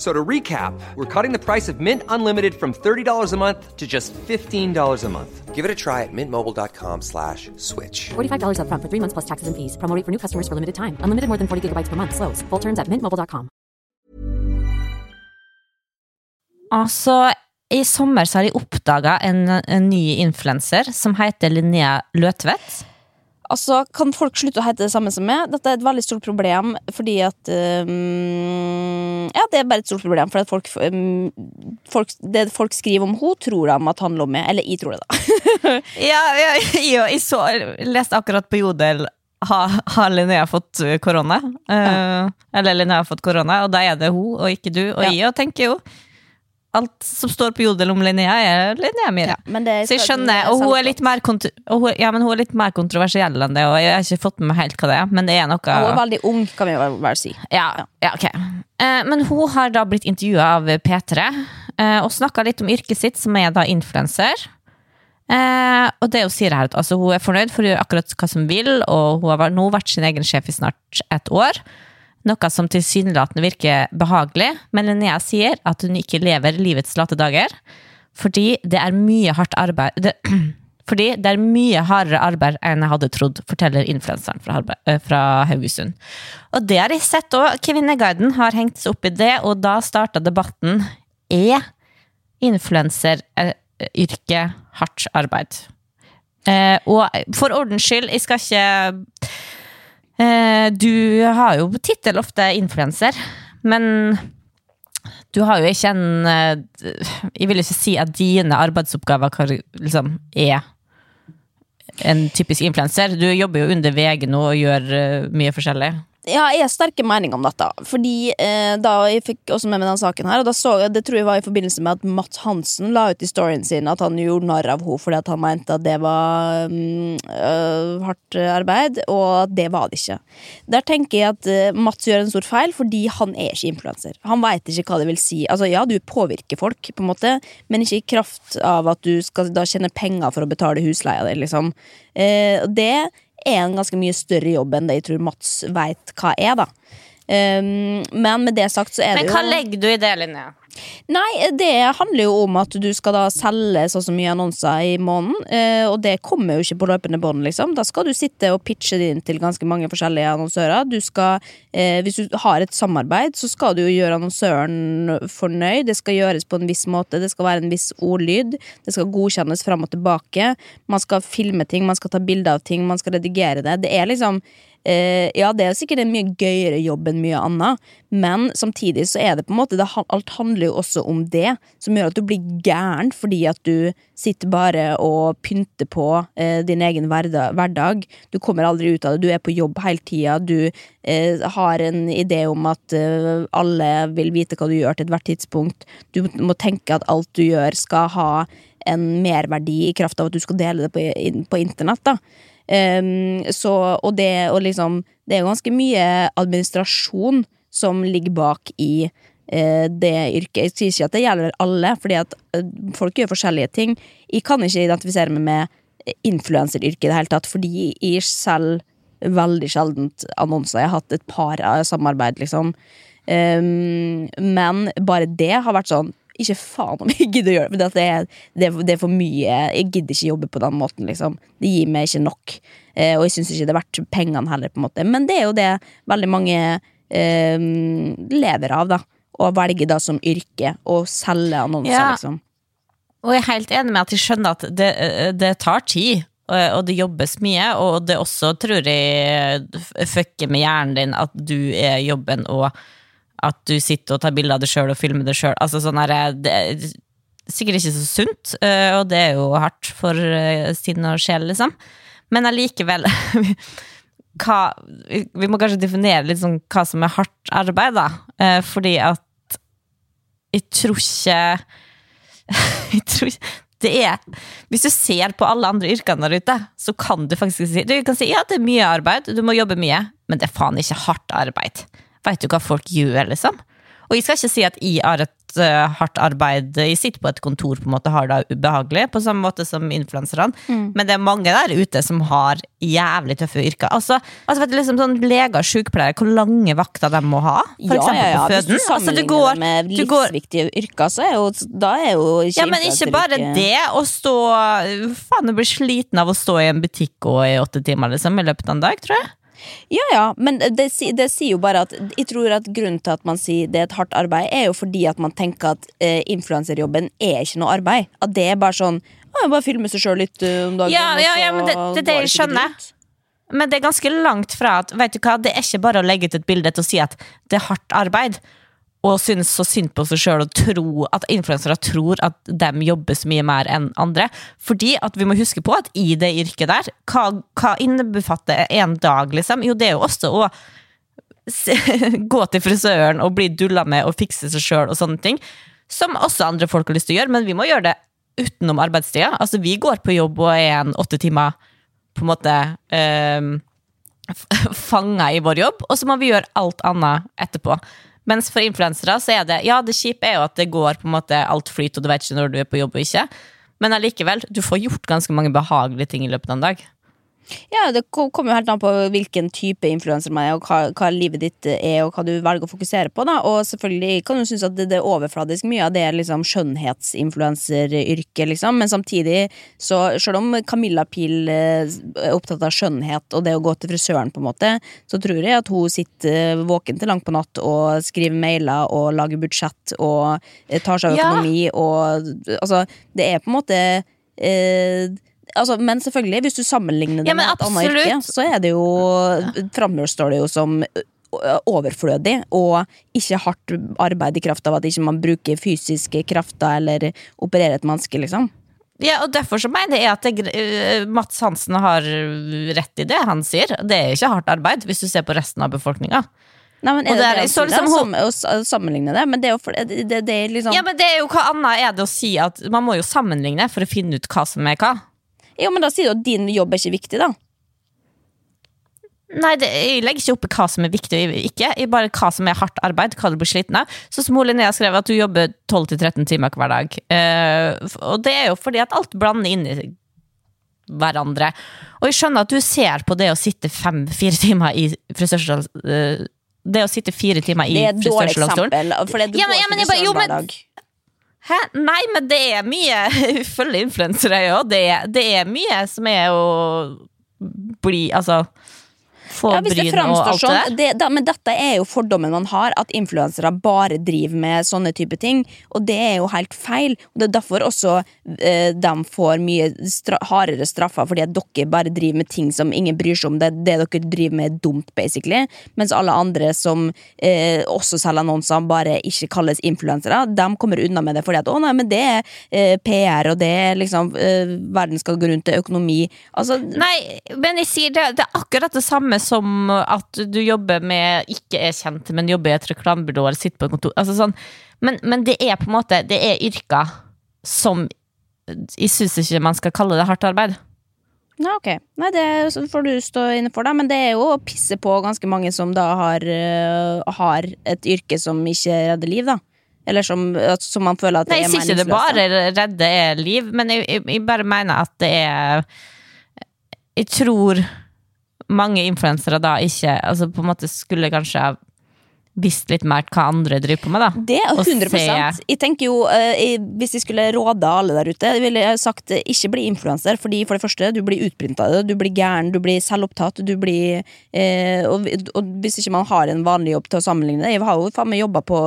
F- So to recap, we're cutting the price of Mint Unlimited from $30 a month to just $15 a month. Give it a try at mintmobile.com slash switch. $45 upfront for three months plus taxes and fees. Promo rate for new customers for limited time. Unlimited more than 40 gigabytes per month. Slows. Full terms at mintmobile.com. Altså, i sommer så har jeg oppdaga en, en ny influenser som heter Linnea Løtvedt. Altså, Kan folk slutte å hete det samme som meg? Dette er et veldig stort problem fordi at um, Ja, det er bare et stort problem. fordi at folk, um, folk, det folk skriver om henne, tror de at handler om meg. Eller jeg tror det, da. <laughs> Ja, ja, jeg, jeg så, leste akkurat på Jodel har, har Linnea fått korona? Eh, eller Linnea har fått korona, og da er det hun og ikke du og Ja. jeg, og tenker jo Alt som står på Jodel om Linnea, er Linnea Myhre. Ja, Så jeg skjønner, og hun er litt mer, kontro hun, ja, men hun er litt mer kontroversiell enn det, og jeg har ikke fått med meg helt hva det er, men det er noe Hun er veldig ung, kan vi vel si. ja, ja, ok. Eh, men hun har da blitt intervjua av P3 eh, og snakka litt om yrket sitt, som er da influenser. Eh, og det hun sier her, at altså, hun er fornøyd for å gjøre akkurat hva som vil, og hun har nå vært sin egen sjef i snart et år. Noe som tilsynelatende virker behagelig, men Linnea sier at hun ikke lever livets late dager. Fordi det er mye hardt arbeid det, <clears throat> Fordi det er mye hardere arbeid enn jeg hadde trodd, forteller influenseren fra, øh, fra Haugesund. Og det har jeg sett òg. Kvinneguiden har hengt seg opp i det, og da starta debatten. Er influenseryrket hardt arbeid? Eh, og for ordens skyld, jeg skal ikke eh, Du har jo tittel ofte influenser, men du har jo ikke en eh, Jeg vil ikke si at dine arbeidsoppgaver liksom, er en typisk influenser. Du jobber jo under VG nå og gjør eh, mye forskjellig. Ja, jeg har sterke meninger om dette. Fordi eh, da Jeg fikk også med meg denne saken her, og da så jeg, det tror jeg var i forbindelse med at Matt Hansen la ut i storyen sin at han gjorde narr av henne fordi han mente at det var mm, øh, hardt arbeid, og at det var det ikke. Der tenker jeg at eh, Mats gjør en stor feil, fordi han er ikke influenser. Han veit ikke hva det vil si. Altså, ja, du påvirker folk, på en måte, men ikke i kraft av at du skal da tjene penger for å betale husleia di, liksom. Eh, det er en ganske mye større jobb enn det jeg tror Mats veit hva er, da. Um, men med det sagt så er Men det hva legger du i det, Linnea? Nei, det handler jo om at du skal da selge så og så mye annonser i måneden, eh, og det kommer jo ikke på løpende bånd, liksom. Da skal du sitte og pitche det inn til ganske mange forskjellige annonsører. Du skal, eh, hvis du har et samarbeid, så skal du jo gjøre annonsøren fornøyd. Det skal gjøres på en viss måte, det skal være en viss ordlyd. Det skal godkjennes fram og tilbake. Man skal filme ting, man skal ta bilder av ting, man skal redigere det. Det er liksom ja, det er sikkert en mye gøyere jobb enn mye annet, men samtidig så er det på en måte det, Alt handler jo også om det, som gjør at du blir gæren fordi at du sitter bare og pynter på eh, din egen hverdag. Du kommer aldri ut av det, du er på jobb hele tida, du eh, har en idé om at eh, alle vil vite hva du gjør til ethvert tidspunkt. Du må tenke at alt du gjør skal ha en merverdi i kraft av at du skal dele det på, på internett. da Um, så, og det, og liksom, det er ganske mye administrasjon som ligger bak i uh, det yrket. Jeg sier ikke at det gjelder alle, fordi at eh, folk gjør forskjellige ting. Jeg kan ikke identifisere meg med influenseryrket i det hele tatt, fordi jeg selv veldig sjeldent annonser. Jeg har hatt et par av samarbeid, liksom. Um, men bare det har vært sånn Ikke faen om jeg gidder å gjøre det, for det er, det, er, det er for mye. Jeg gidder ikke jobbe på den måten, liksom. Det gir meg ikke nok. Eh, og jeg syns ikke det er verdt pengene heller, på en måte. Men det er jo det veldig mange eh, lever av, da. Å velge da som yrke å selge annonser, Ja. liksom. Og jeg er helt enig med at jeg skjønner at det, det tar tid, og og det jobbes mye, og det også tror jeg fucker med hjernen din at du er jobben, og at du sitter og tar bilder av deg sjøl og filmer deg sjøl. Altså sånn det er sikkert ikke så sunt, eh, og det er jo hardt for eh, sinn og sjel, liksom. Men allikevel <laughs> hva, Vi må kanskje definere litt sånn hva som er hardt arbeid, da. Eh, Fordi at jeg tror ikke <laughs> jeg tror ikke det er Hvis du ser på alle andre yrkene der ute, så kan du faktisk si Du kan si ja, det er mye arbeid, du må jobbe mye, men det er faen ikke hardt arbeid. Vet du hva folk gjør, liksom? Og jeg skal ikke si at jeg har et uh, hardt arbeid Jeg sitter på et kontor på en måte har det ubehagelig, på samme måte som influenserne. Mm. Men det er mange der ute som har jævlig tøffe yrker. Altså, altså vet du, liksom sånn Leger og sykepleiere, hvor lange vakter de må ha? For ja, eksempel ja, ja. på Hvis du sammenligner Altså, du går, med livsviktige yrker, så er jo, da er jo ikke ja, men ikke bare det. Å stå Faen, du blir sliten av å stå i en butikk og i åtte timer liksom, i løpet av en dag, tror jeg. Ja, ja, men det, det sier jo bare at Jeg tror at grunnen til at man sier det er et hardt arbeid, er jo fordi at man tenker at eh, influenserjobben er ikke noe arbeid. At det er bare sånn å, Bare filme seg sjøl litt eh, om dagen. Ja, ja, ja, men det- det det jeg skjønner. jeg. Men det er ganske langt fra at vet du hva, det er ikke bare å legge ut et bilde til å si at det er hardt arbeid. Og synes så synd på seg sjøl og tro at influensere tror at de jobber så mye mer enn andre. Fordi at vi må huske på at i det yrket der, hva, hva innebefatter en dag, liksom? Jo, det er jo også å <laughs> gå til frisøren og bli dulla med og fikse seg sjøl og sånne ting. Som også andre folk har lyst til å gjøre, men vi må gjøre det utenom arbeidstida. Altså, vi går på jobb og er en åtte timer på en måte øh, <laughs> fanga i vår jobb, og så må vi gjøre alt annet etterpå. Mens for influensere så er det Ja, det kjipe er jo at det går på en måte alt flyt, og du vet ikke når du er på jobb og ikke. Men allikevel, du får gjort ganske mange behagelige ting i løpet av en dag. Ja, Det kommer jo helt an på hvilken type influenser man er, og hva, hva livet ditt er, og hva du velger å fokusere på. da Og selvfølgelig kan du synes at det, det er overfladisk mye av det er liksom skjønnhetsinfluenseryrket, liksom. Men samtidig, så selv om Camilla Pil eh, er opptatt av skjønnhet og det å gå til frisøren, på en måte, så tror jeg at hun sitter eh, våken til langt på natt og skriver mailer og lager budsjett og eh, tar seg av Ja. økonomi og Altså, det er på en måte eh, Altså, men selvfølgelig, hvis du sammenligner det Ja, med et annet yrke, så er det jo Framstår det jo som overflødig og ikke hardt arbeid i kraft av at ikke man bruker fysiske krafter eller opererer et menneske, liksom. Ja, og derfor så mener jeg at det, eh, Mats Hansen har rett i det han sier. Det er ikke hardt arbeid, hvis du ser på resten av befolkninga. Nei, men er det det si, liksom da? hun- å sammenligne det? Men det er jo for, det, det, det liksom Ja, men det er jo hva annet er det å si at man må jo sammenligne for å finne ut hva som er hva. Jo, men da sier du at din jobb er ikke viktig, da. Nei, det, jeg legger ikke opp i hva som er viktig og ikke, bare hva som er hardt arbeid, hva du blir sliten av. Så som Linnea skrev, at du jobber 12-13 timer hver dag. Eh, og det er jo fordi at alt blander inn i hverandre. Og jeg skjønner at du ser på det å sitte fem-fire timer i frisørsalong eh, Det å sitte fire timer i Det er et dårlig eksempel. For det du Ja, men- ja, men jeg jo, men-. Hæ? Nei, men det er mye <laughs> Følge influensere òg. Det, er- det er mye som er å bli Altså få Ja, bryn og framstår alt det der. sånn, det, da, men dette er jo fordommen man har, at influensere bare driver med sånne type ting. Og det er jo helt feil. Og det er derfor også eh, de får mye stra hardere straffer, fordi at dere bare driver med ting som ingen bryr seg om. Det, det dere driver med, er dumt, basically. Mens alle andre som eh, også selger annonser, bare ikke kalles influensere, de kommer unna med det fordi at å nei, men det er eh, PR, og det er liksom eh, Verden skal gå rundt, det er økonomi. Altså, Nei, men jeg sier det, det er akkurat det samme som at du jobber med ikke er kjent, men jobber i et reklamebyrå eller sitter på et kontor. Altså sånn, men, men det er på en måte Det er yrker som Jeg syns ikke man skal kalle det hardt arbeid. Ja, ok. Nei, det får du stå inne for, da. Men det er jo å pisse på ganske mange som da har, øh, har et yrke som ikke redder liv, da. Eller som, som man føler at Nei, det jeg er sier ikke det bare redde er liv, men jeg, jeg, jeg bare mener at det er Jeg tror mange influensere da ikke Altså på en måte skulle kanskje ha visst litt mer hva andre driver på med, da. Det er Og 100 se- Jeg tenker jo, øh, Hvis jeg skulle råde alle der ute, ville jeg sagt øh, ikke bli influenser. Fordi for det første, du blir utprinta av det, du blir gæren, du blir selvopptatt. Du blir, eh, og, og hvis ikke man har en vanlig jobb til å sammenligne det Jeg har jo faen meg jobba på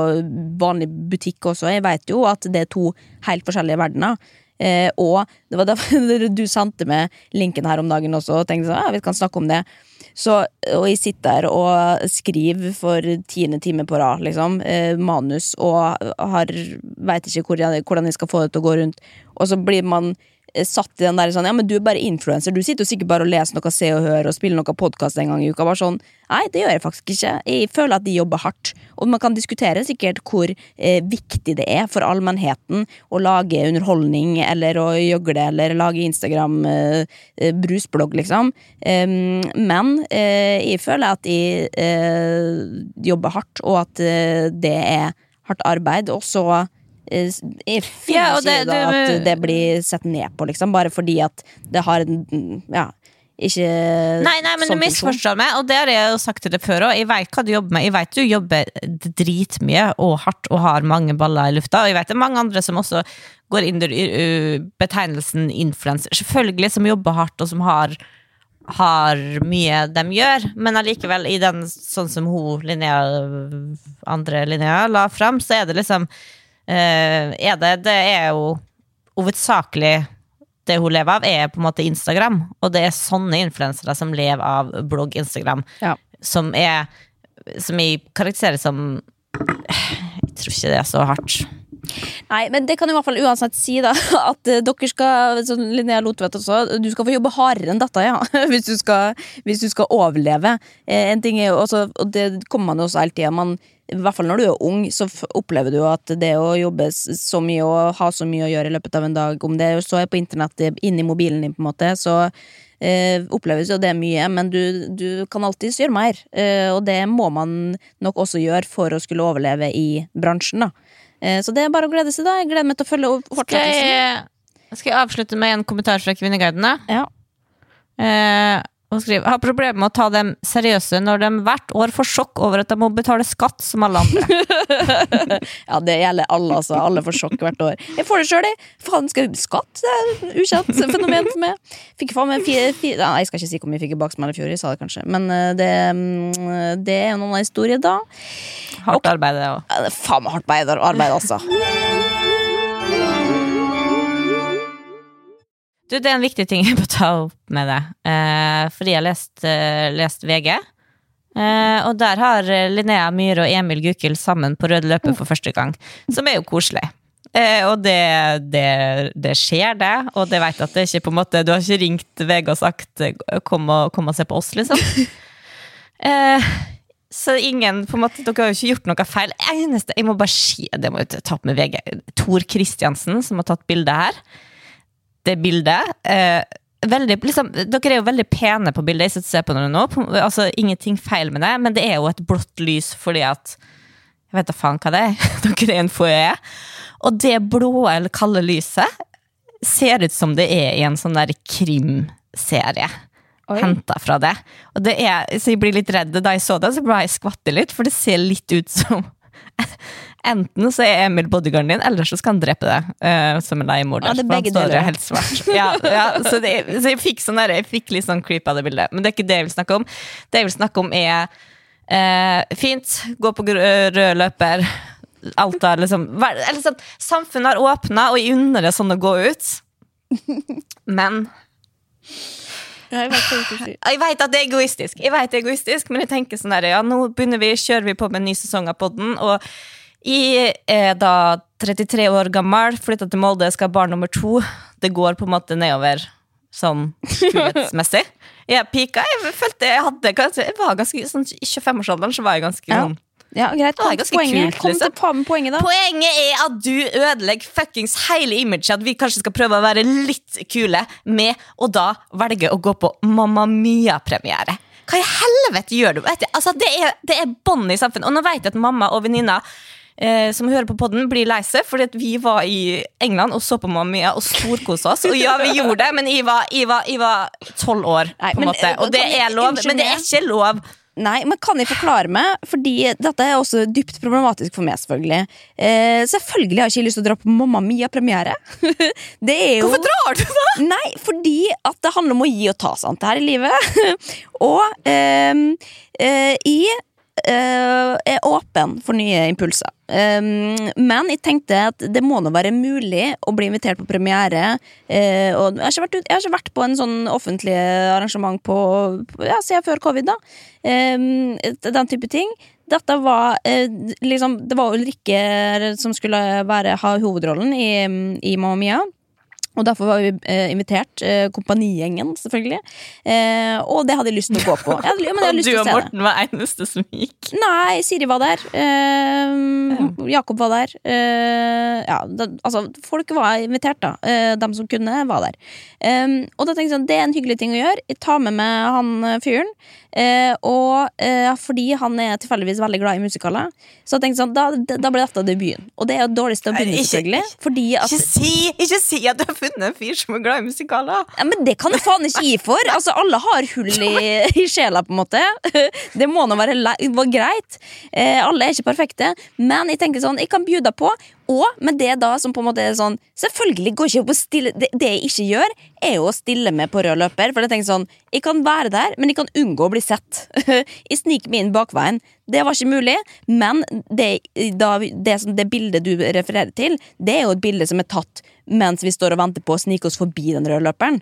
vanlig butikk også, jeg vet jo at det er to helt forskjellige verdener. Eh, og det var derfor <laughs> du sendte meg linken her om dagen også, og tenkte sånn, ja, vi kan snakke om det. Så, og jeg sitter der og skriver for tiende time på rad, liksom, eh, manus, og har, vet ikke hvor jeg, hvordan jeg skal få det til å gå rundt. Og så blir man satt i den der sånn, ja, men du er bare influenser, du sitter jo sikkert bare og leser noe Se og Hør og spiller noe podkast en gang i uka. Bare sånn, nei, det gjør jeg faktisk ikke. Jeg føler at de jobber hardt. Og man kan diskutere sikkert hvor eh, viktig det er for allmennheten å lage underholdning, eller å gjøgle, eller lage Instagram-brusblogg, eh, brusblogg, liksom. Um, men eh, jeg føler at de eh, jobber hardt, og at eh, det er hardt arbeid, og så eh, jeg Ja, det- da det- at det blir sett ned på, liksom, bare fordi at det har en Ja, ikke Nei, nei, men du sånn misforstår meg, og det har jeg jo sagt til deg før òg. Jeg veit hva du jobber med. Jeg vet du jobber dritmye og hardt og har mange baller i lufta. Og jeg vet det er mange andre som også går inn under betegnelsen influenser. Selvfølgelig som jobber hardt, og som har har mye de gjør, men allikevel, i den sånn som hun, Linnea, andre Linnea, la fram, så er det liksom Er det Det er jo hovedsakelig det hun lever av, er på en måte Instagram. Og det er sånne influensere som lever av blogg Instagram, Ja. som er Som jeg karakteriserer som Jeg tror ikke det er så hardt. Nei, men det kan i hvert fall uansett si da <laughs> at eh, dere skal, som Linnea Lotvedt også, du skal få jobbe hardere enn dette, ja. <laughs> Hvis du skal, hvis du skal overleve. Eh, en ting er jo også, og det kommer man jo også hele tida, man i hvert fall når du er ung, så opplever du at det å jobbe så mye og ha så mye å gjøre i løpet av en dag, om det så er på internett inni mobilen din, på en måte, så eh, oppleves jo det mye, men du, du kan alltids gjøre mer. Eh, og det må man nok også gjøre for å skulle overleve i bransjen, da. Eh, Så det er bare å glede seg, da. Jeg gleder meg til å følge fortsettelsen. Skal skal jeg avslutte med en kommentar fra Kvinneguiden? da? Ja. Eh, hun skriver har problemer med å ta dem seriøse når de hvert år får sjokk over at de må betale skatt som alle andre. <laughs> ja, det gjelder alle, altså. Alle får sjokk hvert år. Jeg får det sjøl, jeg. Faen, skal jeg skatt? Det er et ukjent fenomen for meg. Fikk faen meg fire, fire Nei, Jeg skal ikke si hvor mye jeg fikk i baksmell i fjor, jeg sa det kanskje. Men eh, det, mm, det er en noen historie, da. Hardt arbeid, det òg. Faen meg hardt arbeid altså. Du, det er en viktig ting <laughs> jeg må ta opp med deg. Eh, fordi jeg har lest, eh, lest VG. Eh, og der har Linnea Myhre og Emil Gukild sammen på rød løper for første gang. Som er jo koselig. Eh, og det, det, det skjer, det. Og det vet at det ikke på en måte Du har ikke ringt VG og sagt eh, 'kom og, kom og se på oss', liksom. <laughs> Eh, så ingen, på en måte, Dere har jo ikke gjort noe feil. Eneste, Jeg må bare si det må jeg ta opp med VG. Tor Kristiansen, som har tatt bildet her det bildet. Eh, veldig, liksom, dere er jo veldig pene på bildet. Jeg sitter og ser på dere nå. På- Altså, ingenting feil med det, men det er jo et blått lys fordi at Jeg vet da faen hva det er. <laughs> Dere er en foajé. Og det blå eller kalde lyset ser ut som det er i en sånn der krimserie. Henta fra det. Og det er, så jeg blir litt redd. Da jeg så det, så ble jeg skvatte litt, for det ser litt ut som Enten så er Emil bodyguarden din, eller så skal han drepe deg Uh, som en leiemorder. Ja, det er begge deler. helt svart. Ja, ja, så, det, så jeg fikk sånn der, jeg fikk litt sånn creep av det bildet. Men det er ikke det jeg vil snakke om. Det jeg vil snakke om, er uh, fint, gå på gr- rød løper. Alt har liksom liksom sånn, Samfunnet har åpna, og jeg unner det sånn å gå ut. Men jeg vet at det er egoistisk, Jeg vet det er egoistisk men jeg tenker sånn der, ja, nå begynner vi, kjører vi på med en ny sesong av podden, og jeg er da 33 år gammel, flytta til Molde, skal ha barn nummer to. Det går på en måte nedover sånn kulhetsmessig. <laughs> Jeg pika, jeg følte jeg hadde kanskje, Jeg var ganske sånn i 25-årsalderen, så var jeg ganske Ja. sånn Ja, greit. Kom til poenget. kult, Kom liksom. til med poenget, da. Poenget er at du ødelegger fuckings hele imaget. At vi kanskje skal prøve å være litt kule med å da velge å gå på Mamma Mia-premiere. Hva i helvete gjør du? Du? Altså, det er, det er bånd i samfunnet. Og nå vet jeg at mamma og venninna eh, som hører på podden, blir lei seg fordi at vi var i England og så på Mamma Mia og storkosa oss. Og ja, vi gjorde det, men jeg var, 12 år, Nei, på en men, måte. eh, Og det er lov, men det er ikke lov. Nei, men kan jeg forklare meg? Fordi dette er også dypt problematisk for meg, selvfølgelig. Eh, selvfølgelig har jeg ikke lyst til å dra på Mamma Mia-premiere. <laughs> det er jo Hvorfor drar du da? Nei, fordi at det handler om å gi og ta sant her i livet. <laughs> og eh, eh, jeg er åpen for nye impulser. Men jeg tenkte at det må nå være mulig å bli invitert på premiere. eh, og jeg har, vært jeg har ikke vært på en sånn offentlig arrangement på, ja, siden før covid. da Den type ting. Dette var eh, liksom Det var Ulrikke som skulle være, ha hovedrollen i, i Mamma Mia. Og derfor var vi eh, invitert, eh, kompanigjengen selvfølgelig. Eh, og det hadde jeg lyst til å gå på. Jeg hadde, men jeg hadde <laughs> lyst du og det. Morten var eneste som gikk. Nei, Siri var der. Eh, Jakob var der. Eh, ja, da, altså, folk var invitert, da. Eh, de som kunne, var der. Og da tenkte jeg sånn, det er en hyggelig ting å gjøre. Jeg tar med meg han fyren. Eh, og fordi han er tilfeldigvis veldig glad i musikaler, så jeg tenkte sånn, da, da ble dette debuten. Og det er jo dårligst å begynne, selvfølgelig. Fordi at Ikke si, ikke si at du har funnet en fyr som er glad i musikaler! Ja, men det kan du faen ikke gi for! Altså, Alle har hull i, i sjela, på en måte. <laughs> Det må nå være, greit. Eh, alle er ikke perfekte. Men jeg tenker sånn, jeg kan bjuda på. Og med det da som på en måte er sånn Selvfølgelig går ikke og stille Det, det jeg ikke gjør, er jo å stille meg på rød løper. For jeg tenker sånn, jeg kan være der, men jeg kan unngå å bli sett. <laughs> Jeg sniker meg inn bakveien. Det var ikke mulig, men det, da, det, som, det bildet du refererer til, det er jo et bilde som er tatt mens vi står og venter på å snike oss forbi den røde løperen.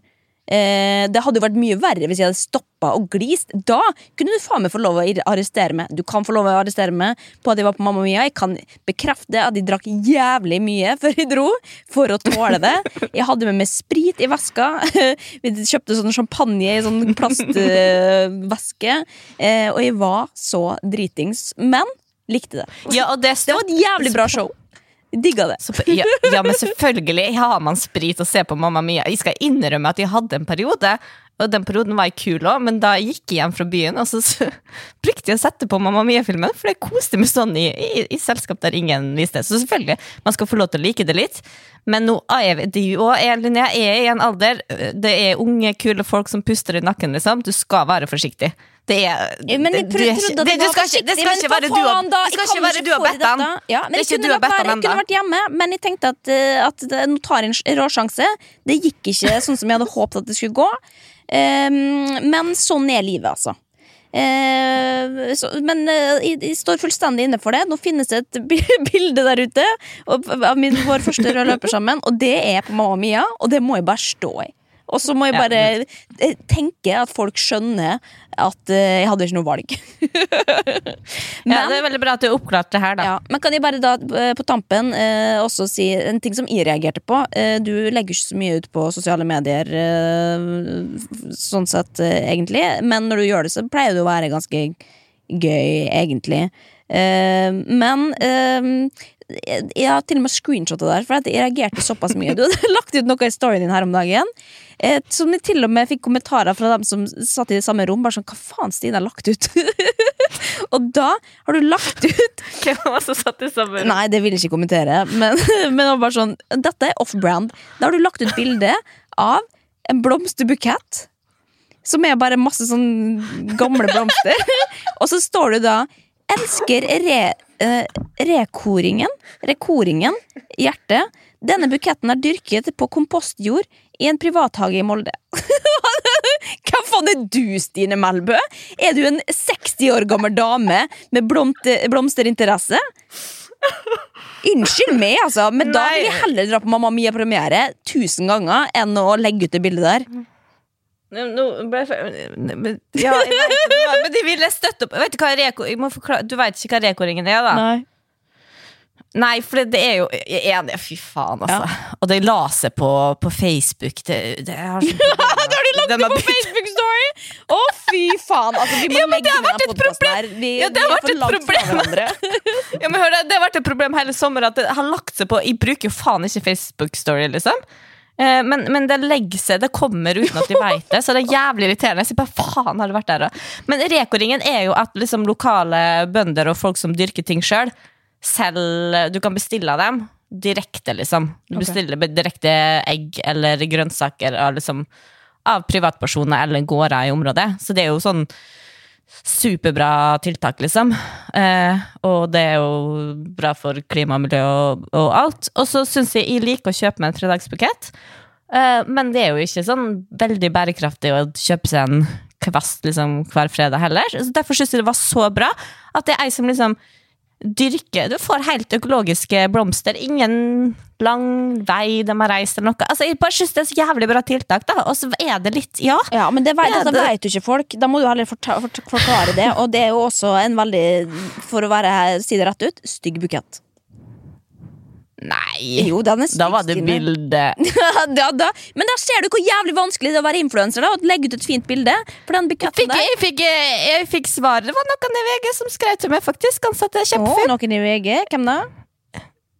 Eh, det hadde jo vært mye verre hvis jeg hadde stoppa og glist. Da kunne du faen meg få lov å arrestere meg. Du kan få lov å arrestere meg på at jeg var på Mamma Mia. Jeg kan bekrefte at jeg drakk jævlig mye <laughs> før jeg dro, for å tåle det. Jeg hadde med meg sprit i veska. <laughs> Vi kjøpte sånn champagne i sånn plastveske. Eh, og jeg var så dritings, men likte det. Ja, det, Det var et jævlig bra show. Jeg Digga det. Så, ja, ja, men selvfølgelig har man sprit og ser på Mamma Mia. Jeg skal innrømme at jeg hadde en periode, og den perioden var jeg kul òg, men da gikk jeg hjem fra byen, og så, så brukte jeg å sette på Mamma Mia-filmen, for jeg koste meg sånn i, i, i selskap der ingen viste. Så selvfølgelig, man skal få lov til å like det litt. Men nå er vi- du jeg, er i en alder Det er unge, kule folk som puster i nakken, liksom. Du skal være forsiktig. Det er men jeg er trodde det var Det skal forsiktig? Det skal ikke være du og Bettan. Ja, men Det er ikke du og Bettan ennå. Jeg kunne vært hjemme, men jeg tenkte at, eh, at det, nå tar jeg en råsjanse. Det gikk ikke <laughs> sånn som jeg hadde håpet at det skulle gå. Ehm, men sånn er livet, altså. Eh, så, men eh, jeg, jeg står fullstendig inne for det. Nå finnes det et <laughs> bilde der ute av min, vår første røde løper sammen, og det er på Mamma Mia, og det må jeg bare stå i. Og så må jeg bare ja. tenke at folk skjønner at eh, jeg hadde ikke noe valg. <laughs> Ja, det er veldig bra at du har oppklart det her, da. Ja, men kan jeg bare da eh, på tampen eh, også si en ting som jeg reagerte på? Eh, du legger ikke så mye ut på sosiale medier, eh, sånn sett, eh, egentlig. Men når du gjør det, så pleier det å være ganske gøy, egentlig. Eh, men eh, jeg jeg har til og med screenshotet der, for jeg reagerte såpass mye. Du hadde <laughs> lagt ut noe i storyen din her om dagen. Eh, som jeg til og med fikk kommentarer fra dem som satt i det samme rom. Bare sånn, Hva faen Stine har lagt ut? <laughs> og da har du lagt ut <laughs> Hvem var det som satt i samme rom? Nei, det vil jeg ikke kommentere. Men, men det var bare sånn Dette er off-brand. Da har du lagt ut bilde av en blomsterbukett. Som er bare masse sånn gamle blomster. Og så står du da 'Elsker re, uh, rekoringen'. Rekoringen. Hjerte. Denne buketten er dyrket på kompostjord i en privathage i Molde. <laughs> Hva faen er du, Stine Melbø? Er du en 60 år gammel dame med blomte, blomsterinteresse? Unnskyld meg, altså, men da vil jeg heller dra på Mamma Mia-premiere tusen ganger enn å legge ut det bildet der. Nå ble jeg fe- men- Ja, <laughs> men de ville støtte opp Vet du hva reko, forklare, Du vet ikke hva reko-ringen er, da? Nei. Nei, for det, er jo Jeg er enig, fy faen, altså. Og de la seg på, på Facebook. Det, det har så, Da har de lagt det på Facebook-story! Å, fy faen! Altså, vi må Ja, det legge ned vært den et problem. her. Vi, Ja, det har vært et problem. <laughs> ja, men hør, det, det har vært et problem hele sommeren at det har lagt seg på Jeg bruker jo faen ikke Facebook-story, liksom. Eh, Men, men det legger seg, det kommer uten at de vet det, så det er jævlig irriterende. Jeg sier bare, faen har det vært der da? Men rekoringen er jo at liksom, lokale bønder og folk som dyrker ting sjøl, selv Du kan bestille av dem direkte, liksom. Du bestiller okay. direkte egg eller grønnsaker av, liksom, av privatpersoner eller gårder i området. Så det er jo sånn superbra tiltak, liksom. Eh, og det er jo bra for klima og miljø og, og alt. Og så syns jeg jeg liker å kjøpe meg en tredagsbukett. Eh, men det er jo ikke sånn veldig bærekraftig å kjøpe seg en kvast liksom, hver fredag heller. Så derfor syns jeg det var så bra at det er ei som liksom dyrker Du får helt økologiske blomster. Ingen lang vei de har reist eller noe. Altså, jeg bare synes det er så jævlig bra tiltak, da. Og så er det litt Ja. Ja, men det vet, Ja, det- vet jo ikke folk. Da må du heller forklare det. Og det er jo også en veldig, for å være, si det rett ut, stygg bukett. Nei! Jo, er Da var det bilde. <laughs> da, da. Men da ser du hvor jævlig vanskelig det er å være influenser og legge ut et fint bilde. For den Jeg buketten fikk, der jeg, fikk, jeg fikk svaret. Det var noen i VG som skrev til meg, faktisk. Han satte Å, kjempefint. noen i VG. Hvem da?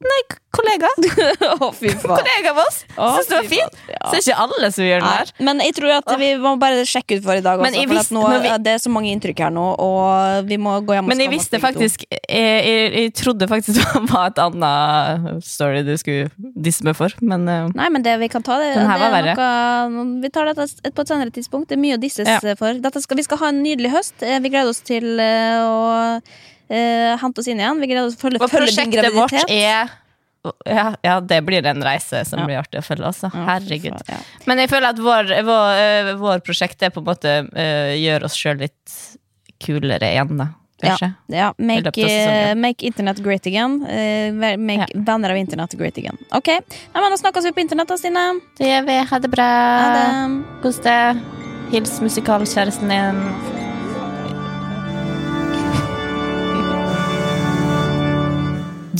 Nei, kollega. <laughs> oh, kollega av oss. Å, Syns det var fint. Ja. Så det er ikke alle som gjør den her. Men jeg tror at vi må bare sjekke ut for i dag. Også, for visste- nå, vi- Det er så mange inntrykk her nå, og vi må gå hjem og Men jeg visste faktisk jeg, jeg, jeg trodde faktisk <laughs> det var et annet story du skulle disse meg for, men eh, Nei, men det vi kan ta det, det noe, Vi tar dette på et senere tidspunkt. Det er mye å disses Ja. for. Skal, vi skal ha en nydelig høst. Eh, Vi gleder oss til eh, å eh, hente oss inn igjen. Vi greide å følge, Og følge din graviditet. vårt er ja, ja, det blir en reise som Ja. blir artig å følge. også. Herregud. Ja. Men jeg føler at vår, vår, eh, vår prosjekt er på en måte uh, gjør oss sjøl litt kulere igjen, da. Kanskje. Ja, make, eh, make internet great again. Uh, make venner av internett great again. Ok, Nei, men Da snakkes vi på internett, da, Stine. Det gjør vi. Ha det bra. Ha det. Kos deg. Hils musikalkjæresten din.